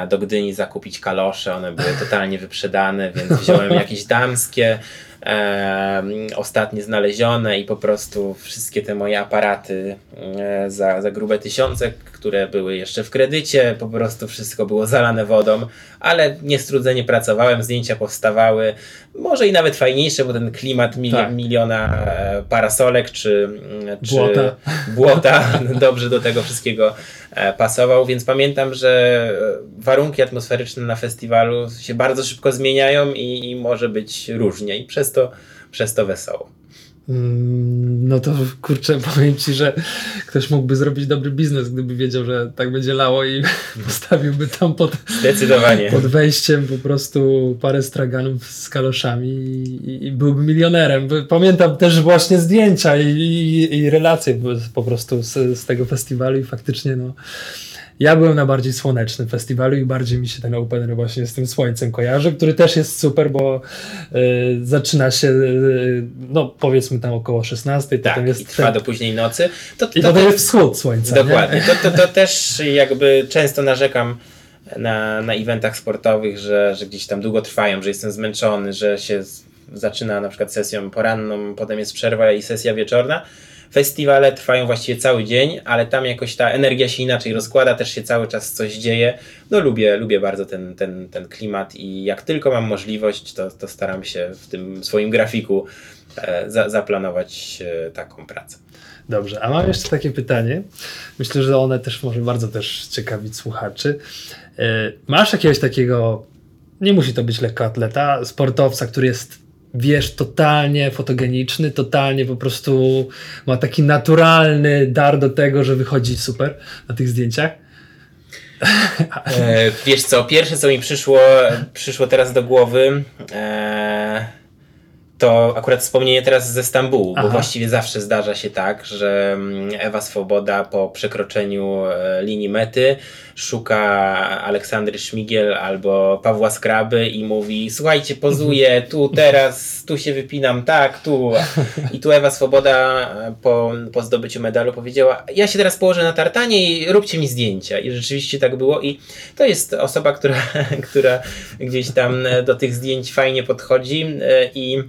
do Gdyni zakupić kalosze, one były totalnie wyprzedane, więc wziąłem jakieś damskie, e, ostatnie znalezione i po prostu wszystkie te moje aparaty e, za, za grube tysiące, które były jeszcze w kredycie, po prostu wszystko było zalane wodą, ale niestrudzenie pracowałem, zdjęcia powstawały, może i nawet fajniejsze, bo ten klimat mili- Tak. miliona e, parasolek czy, czy Błota. błota dobrze do tego wszystkiego pasował, więc pamiętam, że e, warunki atmosferyczne na festiwalu się bardzo szybko zmieniają i, i może być różnie i przez to, przez to wesoło. Mm, No to kurczę, powiem ci, że ktoś mógłby zrobić dobry biznes, gdyby wiedział, że tak będzie lało i postawiłby tam pod, Zdecydowanie. pod wejściem po prostu parę straganów z kaloszami i, i byłby milionerem. Pamiętam też właśnie zdjęcia i, i, i relacje po prostu z, z tego festiwalu i faktycznie no. Ja byłem na bardziej słonecznym festiwalu i bardziej mi się ten open air właśnie z tym słońcem kojarzy, który też jest super, bo y, zaczyna się, y, no powiedzmy tam około 16, Tak, potem jest i trwa ten, do późnej nocy. To, i to, potem jest wschód słońca. Dokładnie. Nie? To, to, to też jakby często narzekam na, na eventach sportowych, że, że gdzieś tam długo trwają, że jestem zmęczony, że się zaczyna na przykład sesją poranną, potem jest przerwa i sesja wieczorna. Festiwale trwają właściwie cały dzień, ale tam jakoś ta energia się inaczej rozkłada, też się cały czas coś dzieje. No lubię, lubię bardzo ten, ten, ten klimat i jak tylko mam możliwość, to, to staram się w tym swoim grafiku e, za, zaplanować e, taką pracę. Dobrze, a mam jeszcze takie pytanie. Myślę, że one też może bardzo też ciekawić słuchaczy. E, Masz jakiegoś takiego, nie musi to być lekkoatleta, sportowca, który jest, wiesz, totalnie fotogeniczny, totalnie po prostu ma taki naturalny dar do tego, że wychodzi super na tych zdjęciach? E, wiesz co, pierwsze co mi przyszło, przyszło teraz do głowy, e, to akurat wspomnienie teraz ze Stambułu, Aha. bo właściwie zawsze zdarza się tak, że mm, Ewa Swoboda po przekroczeniu e, linii mety szuka Aleksandry Szmigiel albo Pawła Skraby i mówi słuchajcie, pozuję, tu teraz, tu się wypinam, tak, tu. I tu Ewa Swoboda e, po, po zdobyciu medalu powiedziała, ja się teraz położę na tartanie i róbcie mi zdjęcia. I rzeczywiście tak było i to jest osoba, która, która gdzieś tam e, do tych zdjęć fajnie podchodzi i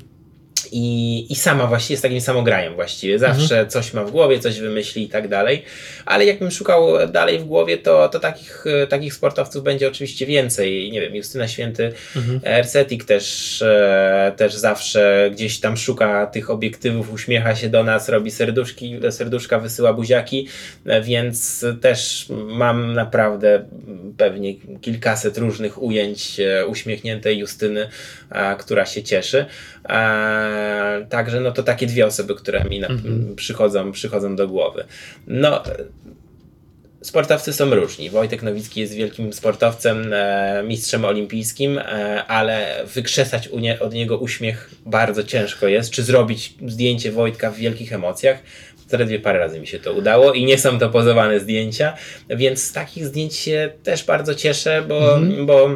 i, I sama właściwie jest takim samograjem właściwie. Zawsze coś ma w głowie, coś wymyśli i tak dalej. Ale jakbym szukał dalej w głowie, to, to takich, e, takich sportowców będzie oczywiście więcej. Nie wiem, Justyna Święty, Mhm. Ercetik też, e, też zawsze gdzieś tam szuka tych obiektywów, uśmiecha się do nas, robi serduszki, serduszka, wysyła buziaki, e, więc też mam naprawdę pewnie kilkaset różnych ujęć e, uśmiechniętej Justyny, e, która się cieszy. E, Także no to takie dwie osoby, które mi na, Mhm. przychodzą, przychodzą do głowy. No, Sportowcy są różni. Wojtek Nowicki jest wielkim sportowcem, e, mistrzem olimpijskim, e, ale wykrzesać nie, od niego uśmiech bardzo ciężko jest. Czy zrobić zdjęcie Wojtka w wielkich emocjach? Zaledwie parę razy mi się to udało i nie są to pozowane zdjęcia, więc z takich zdjęć się też bardzo cieszę, bo, Mhm. bo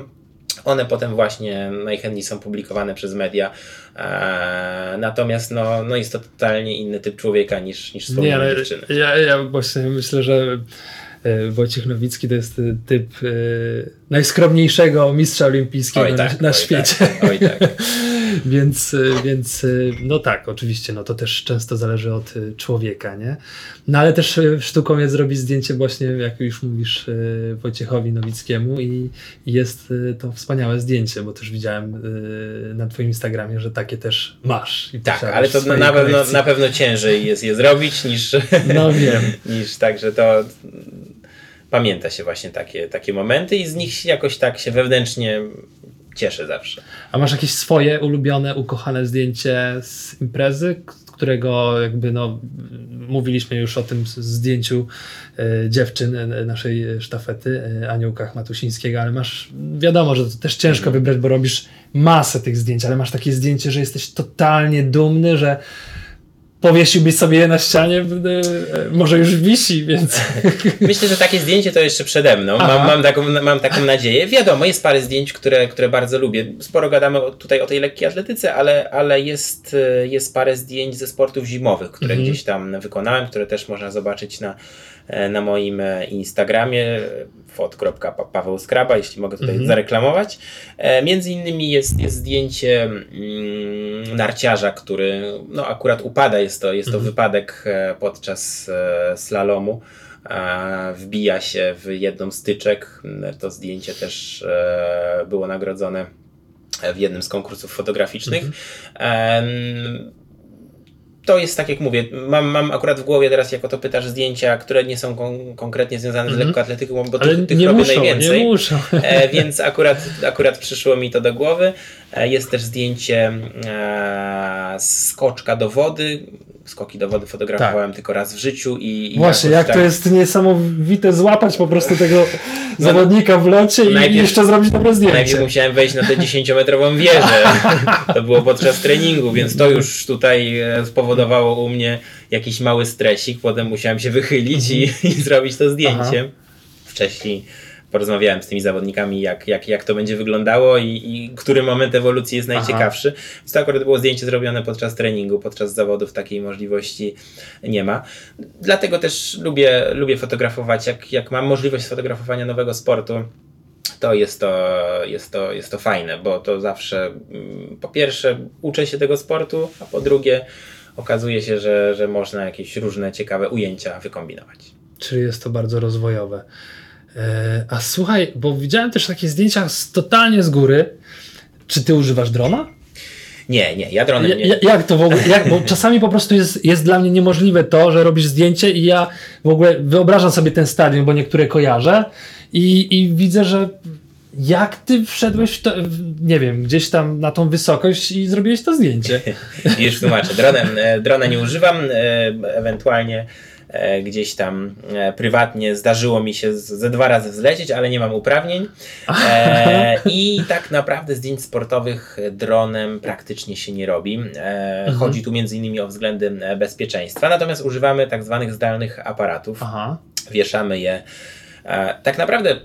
one potem właśnie najchętniej są publikowane przez media. E, natomiast no, no jest to totalnie inny typ człowieka niż, niż Nie, wspomniane ale dziewczyny. ja, ja właśnie myślę, że e, Wojciech Nowicki to jest e, typ e, najskromniejszego mistrza olimpijskiego tak, na, na oj, świecie. tak, oj, tak. więc, e, więc e, no tak, oczywiście, no to też często zależy od e, człowieka, nie? No ale też sztuką jest zrobić zdjęcie właśnie, jak już mówisz, Wojciechowi Nowickiemu i, jest to wspaniałe zdjęcie, bo też widziałem na twoim Instagramie, że takie też masz. Tak, ale to na, pewno, na pewno ciężej jest je zrobić niż, No wiem. niż także to pamięta się właśnie takie, takie momenty i z nich jakoś tak się wewnętrznie cieszę zawsze. A masz jakieś swoje ulubione, ukochane zdjęcie z imprezy, którego jakby no mówiliśmy już o tym zdjęciu e, dziewczyn e, naszej sztafety, e, Aniołka Matusińskiego, ale masz, wiadomo, że to też ciężko wybrać, bo robisz masę tych zdjęć, ale masz takie zdjęcie, że jesteś totalnie dumny, że powiesiłbyś sobie je na ścianie, e, może już wisi, więc... Myślę, że takie zdjęcie to jeszcze przede mną. Mam, mam, taką, mam taką nadzieję. Wiadomo, jest parę zdjęć, które, które bardzo lubię. Sporo gadamy tutaj o tej lekkiej atletyce, ale, ale jest, e, jest parę zdjęć ze sportów zimowych, które Mhm. gdzieś tam wykonałem, które też można zobaczyć na, na moim e, Instagramie fot.paweł Skraba, jeśli mogę tutaj Mhm. zareklamować. E, Między innymi jest, jest zdjęcie mm, narciarza, który no, akurat upada, jest to, jest to Mhm. wypadek e, podczas e, slalomu. E, Wbija się w jedną z tyczek. To zdjęcie też e, było nagrodzone w jednym z konkursów fotograficznych. Em, to jest tak jak mówię, mam, mam akurat w głowie teraz, jako to pytasz, zdjęcia, które nie są kon- konkretnie związane z Mhm. lekkoatletyką, bo Ale tych, tych nie robię muszą, najwięcej. nie muszą. E, więc akurat, akurat przyszło mi to do głowy. E, jest też zdjęcie e, skoczka do wody. Skoki do wody fotografowałem tylko raz w życiu i, i Właśnie, jak tak- to jest niesamowite złapać po prostu tego zawodnika w locie i najpierw- jeszcze zrobić dobre zdjęcie. Najpierw musiałem wejść na tę 10-metrową wieżę. To było podczas treningu, więc to już tutaj e, spowodowało u mnie jakiś mały stresik. Potem musiałem się wychylić i, i zrobić to zdjęcie. Wcześniej porozmawiałem z tymi zawodnikami, jak, jak, jak to będzie wyglądało i, i który moment ewolucji jest Aha. najciekawszy. Więc to akurat było zdjęcie zrobione podczas treningu, podczas zawodów takiej możliwości nie ma. Dlatego też lubię, lubię fotografować, jak, jak mam możliwość fotografowania nowego sportu to jest to, jest to, jest to fajne, bo to zawsze mm, po pierwsze uczę się tego sportu, a po drugie okazuje się, że, że można jakieś różne ciekawe ujęcia wykombinować. Czyli jest to bardzo rozwojowe. E, a słuchaj, bo widziałem też takie zdjęcia z, totalnie z góry. Czy ty używasz drona? Nie, nie, ja dronem nie. ja, jak to w ogóle? Jak, bo czasami po prostu jest, jest dla mnie niemożliwe to, że robisz zdjęcie i ja w ogóle wyobrażam sobie ten stadion, bo niektóre kojarzę i, i widzę, że jak ty wszedłeś w to, nie wiem, gdzieś tam na tą wysokość i zrobiłeś to zdjęcie. Już tłumaczę. Dronem, e, drona nie używam, e, ewentualnie gdzieś tam e, prywatnie zdarzyło mi się ze dwa razy zlecieć, ale nie mam uprawnień. E, I tak naprawdę zdjęć sportowych dronem praktycznie się nie robi. E, Chodzi tu między innymi o względy e, bezpieczeństwa. Natomiast używamy tak zwanych zdalnych aparatów Aha. wieszamy je. E, Tak naprawdę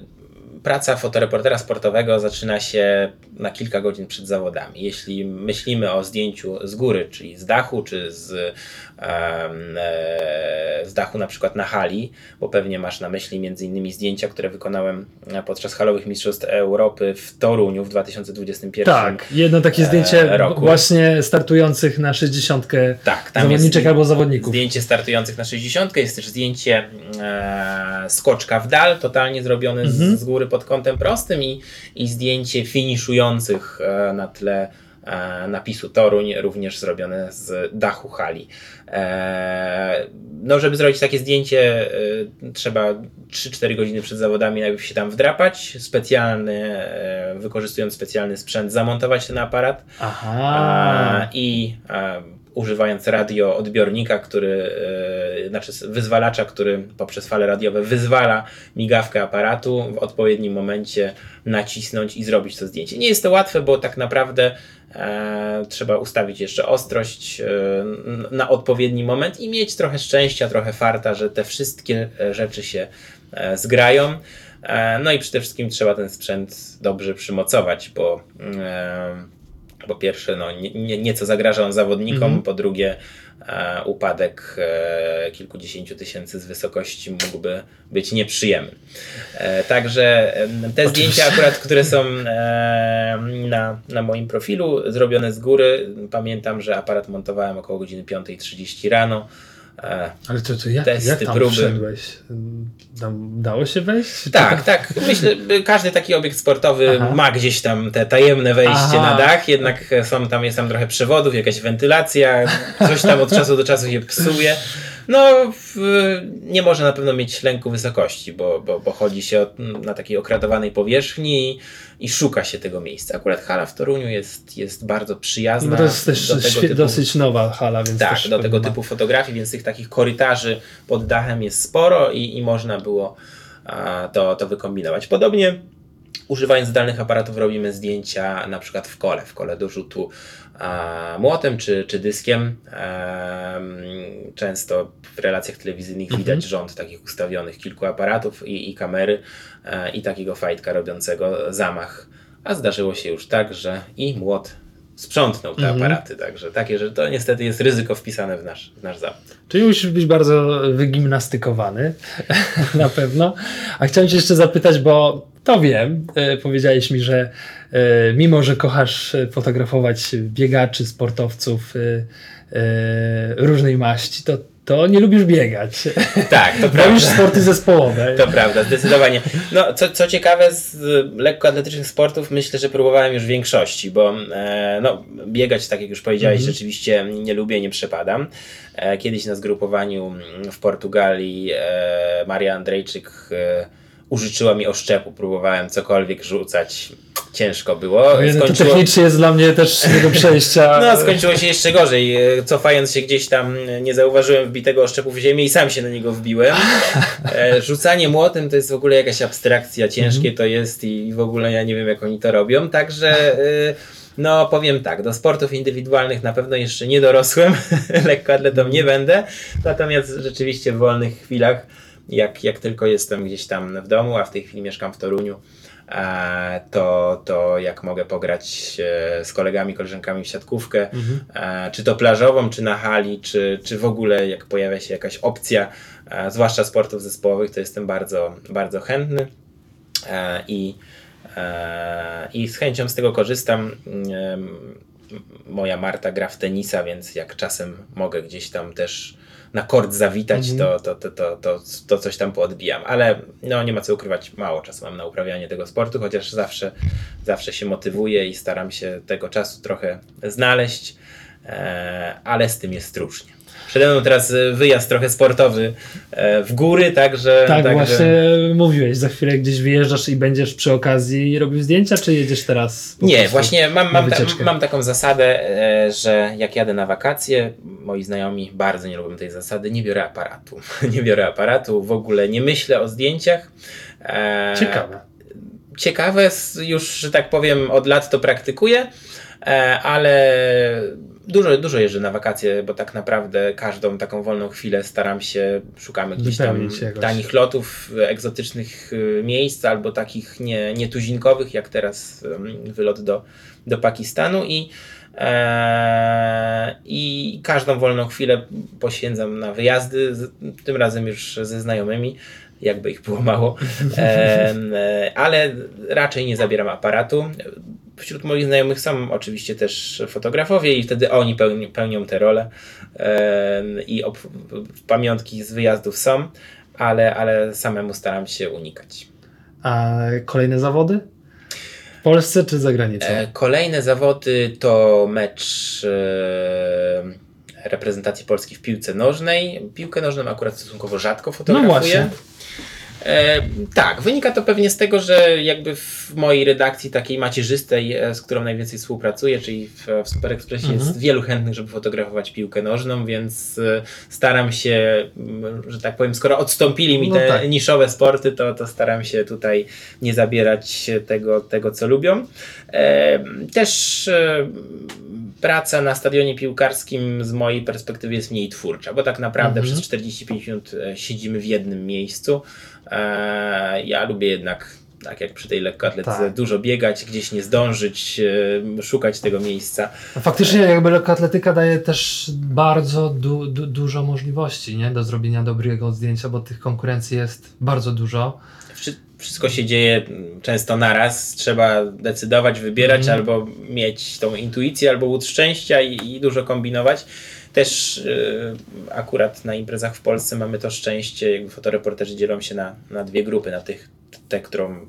praca fotoreportera sportowego zaczyna się na kilka godzin przed zawodami. Jeśli myślimy o zdjęciu z góry, czyli z dachu, czy z, e, z dachu na przykład na hali, bo pewnie masz na myśli między innymi zdjęcia, które wykonałem e, podczas halowych Mistrzostw Europy w Toruniu w 2021 Tak, jedno takie e, zdjęcie roku. właśnie startujących na 60 Tak, tam zawodniczek albo zawodników. Zdjęcie startujących na 60. Jest też zdjęcie e, skoczka w dal, totalnie zrobione Mhm. z, góry pod kątem prostym i, i zdjęcie finiszujących e, na tle e, napisu Toruń, również zrobione z dachu hali. E, no, żeby zrobić takie zdjęcie, e, trzeba 3-4 godziny przed zawodami najpierw się tam wdrapać, specjalny, e, wykorzystując specjalny sprzęt, zamontować ten aparat. Aha. I używając radioodbiornika, który, e, znaczy wyzwalacza, który poprzez fale radiowe wyzwala migawkę aparatu, w odpowiednim momencie nacisnąć i zrobić to zdjęcie. Nie jest to łatwe, bo tak naprawdę e, trzeba ustawić jeszcze ostrość e, na odpowiedni moment i mieć trochę szczęścia, trochę farta, że te wszystkie rzeczy się zgrają. No i przede wszystkim trzeba ten sprzęt dobrze przymocować, bo e, po pierwsze, no, nie, nie, nieco zagraża on zawodnikom, Mhm. po drugie, e, upadek e, kilkudziesięciu tysięcy z wysokości mógłby być nieprzyjemny. E, także te zdjęcia akurat, które są e, na, na moim profilu, zrobione z góry, pamiętam, że aparat montowałem około godziny 5.30 rano. E, Ale to, to jak, testy, jak tam próby. wszedłeś? Tam dało się wejść? Czy Tak, tak. Myślę, każdy taki obiekt sportowy Aha. ma gdzieś tam te tajemne wejście Aha. na dach, jednak są tam, jest tam trochę przewodów, jakaś wentylacja, coś tam od czasu do czasu się psuje. No, w, nie może na pewno mieć lęku wysokości, bo, bo, bo chodzi się o, na takiej okradowanej powierzchni i, i szuka się tego miejsca. Akurat hala w Toruniu jest, jest bardzo przyjazna. No to jest też do tego świe- typu- dosyć nowa hala, więc tak, do tego ma- typu fotografii, więc tych takich korytarzy pod dachem jest sporo i, i można było a, to, to wykombinować. Podobnie używając zdalnych aparatów robimy zdjęcia na przykład w kole, w kole do rzutu a, młotem czy, czy dyskiem. Em, często w relacjach telewizyjnych Mhm. widać rząd takich ustawionych kilku aparatów i, i kamery e, i takiego fajtka robiącego zamach. A zdarzyło się już tak, że i młot sprzątnął te Mhm. aparaty, także takie, że to niestety jest ryzyko wpisane w nasz, w nasz zawód. Czyli musisz być bardzo wygimnastykowany, na pewno. A chciałem Cię jeszcze zapytać, bo to wiem, e, powiedziałeś mi, że e, mimo, że kochasz e, fotografować biegaczy, sportowców różnej maści, to, to nie lubisz biegać. Tak, to Robisz prawda. sporty zespołowe. To prawda, zdecydowanie. No, co, co ciekawe, z lekkoatletycznych sportów myślę, że próbowałem już większości, bo e, no, biegać, tak jak już powiedziałeś, Mhm. rzeczywiście nie lubię, nie przepadam. E, kiedyś na zgrupowaniu w Portugalii e, Maria Andrejczyk e, użyczyła mi oszczepu, próbowałem cokolwiek rzucać. Ciężko było. No to technicznie jest dla mnie też do przejścia. No, skończyło się jeszcze gorzej. Cofając się gdzieś tam, nie zauważyłem wbitego oszczepu w ziemię i sam się na niego wbiłem. E, Rzucanie młotem to jest w ogóle jakaś abstrakcja, ciężkie to jest i w ogóle ja nie wiem, jak oni to robią. Także. e, No, powiem tak, do sportów indywidualnych na pewno jeszcze nie dorosłem, lekkoatletą nie będę, natomiast rzeczywiście w wolnych chwilach, jak, jak tylko jestem gdzieś tam w domu, a w tej chwili mieszkam w Toruniu, e, to, to jak mogę pograć e, z kolegami, koleżankami w siatkówkę, Mhm. e, czy to plażową, czy na hali, czy, czy w ogóle jak pojawia się jakaś opcja, zwłaszcza sportów zespołowych, to jestem bardzo, bardzo chętny i, i z chęcią z tego korzystam. Moja Marta gra w tenisa, więc jak czasem mogę gdzieś tam też na kort zawitać, Mhm. to, to, to, to, to, to coś tam poodbijam. Ale no nie ma co ukrywać, mało czasu mam na uprawianie tego sportu, chociaż zawsze, zawsze się motywuję i staram się tego czasu trochę znaleźć, e, ale z tym jest różnie. Przede mną teraz e, wyjazd trochę sportowy e, w góry, także... Tak, także... właśnie mówiłeś, za chwilę gdzieś wyjeżdżasz i będziesz przy okazji robił zdjęcia, czy jedziesz teraz? po Nie, właśnie mam, mam, ta, mam taką zasadę, e, że jak jadę na wakacje, moi znajomi bardzo nie lubią tej zasady, nie biorę aparatu. nie biorę aparatu, w ogóle nie myślę o zdjęciach. Ciekawe. ciekawe, już, że tak powiem, od lat to praktykuję, ale dużo, dużo jeżdżę na wakacje, bo tak naprawdę każdą taką wolną chwilę staram się, szukamy gdzieś tam tanich lotów, egzotycznych y, miejsc albo takich nie, nietuzinkowych, jak teraz wylot do, do Pakistanu i e, i każdą wolną chwilę poświęcam na wyjazdy, tym razem już ze znajomymi, jakby ich było mało, e, ale raczej nie zabieram aparatu. Wśród moich znajomych są oczywiście też fotografowie i wtedy oni pełni, pełnią tę rolę Em, i pamiątki z wyjazdów są, ale, ale samemu staram się unikać. A kolejne zawody? W Polsce czy za granicą? E, Kolejne zawody to mecz e, reprezentacji Polski w piłce nożnej. Piłkę nożną akurat stosunkowo rzadko fotografuję. No właśnie. E, tak, wynika to pewnie z tego, że jakby w mojej redakcji takiej macierzystej, e, z którą najwięcej współpracuję, czyli w, w Super Expressie Mhm. jest wielu chętnych, żeby fotografować piłkę nożną, więc e, staram się, że tak powiem, skoro odstąpili mi No te tak. niszowe sporty, to, to staram się tutaj nie zabierać tego, tego co lubią. E, Też e, praca na stadionie piłkarskim z mojej perspektywy jest mniej twórcza, bo tak naprawdę Mhm. przez 45 minut e, siedzimy w jednym miejscu. E, Ja lubię jednak, tak jak przy tej lekkoatletyce, Tak. dużo biegać, gdzieś nie zdążyć, e, szukać tego miejsca. Faktycznie jakby lekkoatletyka daje też bardzo du, du, dużo możliwości nie? do zrobienia dobrego zdjęcia, bo tych konkurencji jest bardzo dużo. Wszy- Wszystko się dzieje mm, często naraz, trzeba decydować, wybierać, Mhm. albo mieć tą intuicję, albo łód szczęścia i, i dużo kombinować. Też y, akurat na imprezach w Polsce mamy to szczęście, jakby fotoreporterzy dzielą się na, na dwie grupy, na tych, tę, którą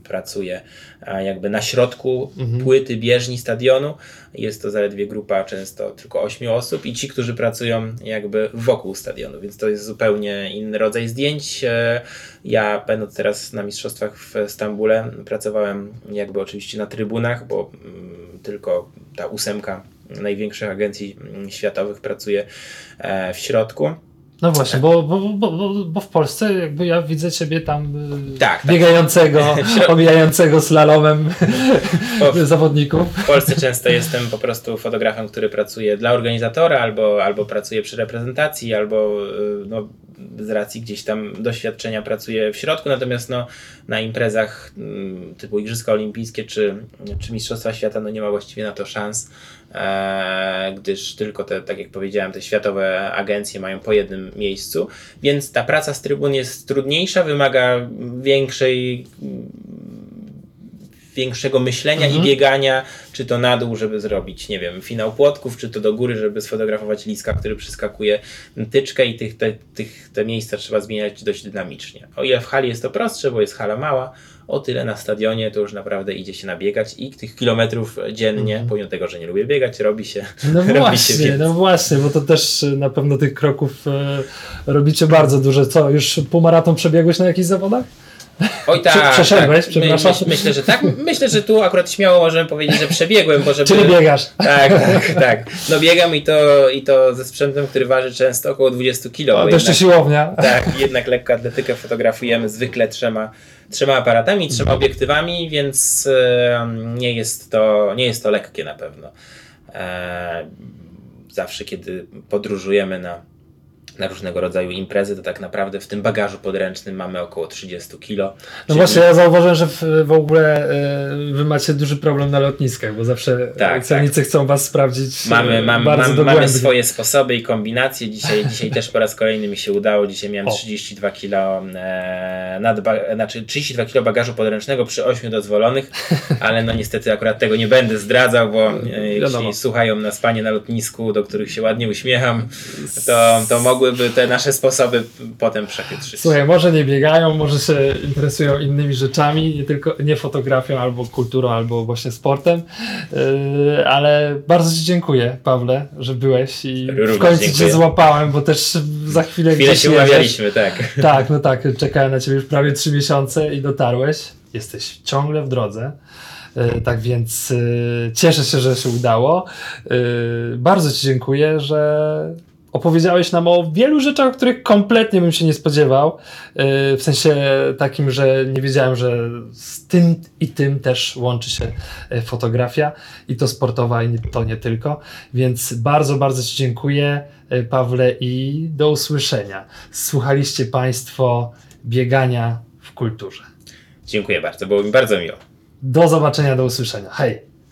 jakby na środku Mhm. płyty bieżni stadionu. Jest to zaledwie grupa często tylko ośmiu osób i ci, którzy pracują jakby wokół stadionu, więc to jest zupełnie inny rodzaj zdjęć. E, Ja będąc teraz na mistrzostwach w Stambule pracowałem jakby oczywiście na trybunach, bo mm, tylko ta ósemka największych agencji mm, światowych pracuje e, w środku. No właśnie, bo, bo, bo, bo, bo w Polsce jakby ja widzę ciebie tam y, Tak, tak. biegającego, omijającego slalomem O. zawodników. W Polsce często jestem po prostu fotografem, który pracuje dla organizatora, albo, albo pracuje przy reprezentacji, albo y, no, z racji gdzieś tam doświadczenia pracuje w środku, natomiast no, na imprezach mm, typu Igrzyska Olimpijskie czy, czy Mistrzostwa Świata no, nie ma właściwie na to szans, gdyż tylko te, tak jak powiedziałem, te światowe agencje mają po jednym miejscu, więc ta praca z trybun jest trudniejsza, wymaga większej większego myślenia Mhm. i biegania, czy to na dół, żeby zrobić, nie wiem, finał płotków, czy to do góry, żeby sfotografować liska, który przyskakuje tyczkę i tych, te, tych, te miejsca trzeba zmieniać dość dynamicznie. O ile w hali jest to prostsze, bo jest hala mała, o tyle na stadionie to już naprawdę idzie się nabiegać i tych kilometrów dziennie, Mhm. pomimo tego, że nie lubię biegać, robi się, No robi się właśnie, więcej. no właśnie, bo to też y, na pewno tych kroków y, robicie bardzo dużo. Co, już półmaraton przebiegłeś na jakichś zawodach? Oj tak, przeszedłeś, tak. przepraszam? My, myślę, że tak. Myślę, że tu akurat śmiało możemy powiedzieć, że przebiegłem, bo żeby... Czyli biegasz? Tak, tak, tak. No biegam i to, i to ze sprzętem, który waży często około 20 kg. To jeszcze siłownia. tak, jednak lekką atletykę fotografujemy zwykle trzema, trzema aparatami, trzema obiektywami, więc nie, jest to, nie jest to lekkie na pewno. E, zawsze, kiedy podróżujemy na, na różnego rodzaju imprezy, to tak naprawdę w tym bagażu podręcznym mamy około 30 kg. No właśnie, ja zauważyłem, że w, w ogóle y, wy macie duży problem na lotniskach, bo zawsze Tak, celnicy chcą was sprawdzić y, Mamy, mamy, bardzo dogłębnie. mamy swoje sposoby i kombinacje. Dzisiaj, dzisiaj też po raz kolejny mi się udało. Dzisiaj miałem O. 32 kg, e, nadba- znaczy 32 kg bagażu podręcznego przy 8 dozwolonych, ale no niestety akurat tego nie będę zdradzał, bo e, jeśli słuchają nas panie na lotnisku, do których się ładnie uśmiecham, to, to mogłyby te nasze sposoby potem przechytrzyć. Słuchaj, może nie biegają, może się interesują innymi rzeczami, nie tylko nie fotografią, albo kulturą, albo właśnie sportem. Yy, ale bardzo Ci dziękuję, Pawle, że byłeś i Również w końcu dziękuję. Cię złapałem, bo też za chwilę, Chwilę się umawialiśmy, tak. Tak, no tak, czekałem na Ciebie już prawie trzy miesiące i dotarłeś. Jesteś ciągle w drodze. Yy, Tak więc yy, cieszę się, że się udało. Yy, Bardzo Ci dziękuję, że opowiedziałeś nam o wielu rzeczach, o których kompletnie bym się nie spodziewał. Yy, W sensie takim, że nie wiedziałem, że z tym i tym też łączy się yy, fotografia i to sportowa i to nie tylko. Więc bardzo, bardzo Ci dziękuję, yy, Pawle, i do usłyszenia. Słuchaliście Państwo biegania w kulturze. Dziękuję bardzo, było mi bardzo miło. Do zobaczenia, do usłyszenia. Hej!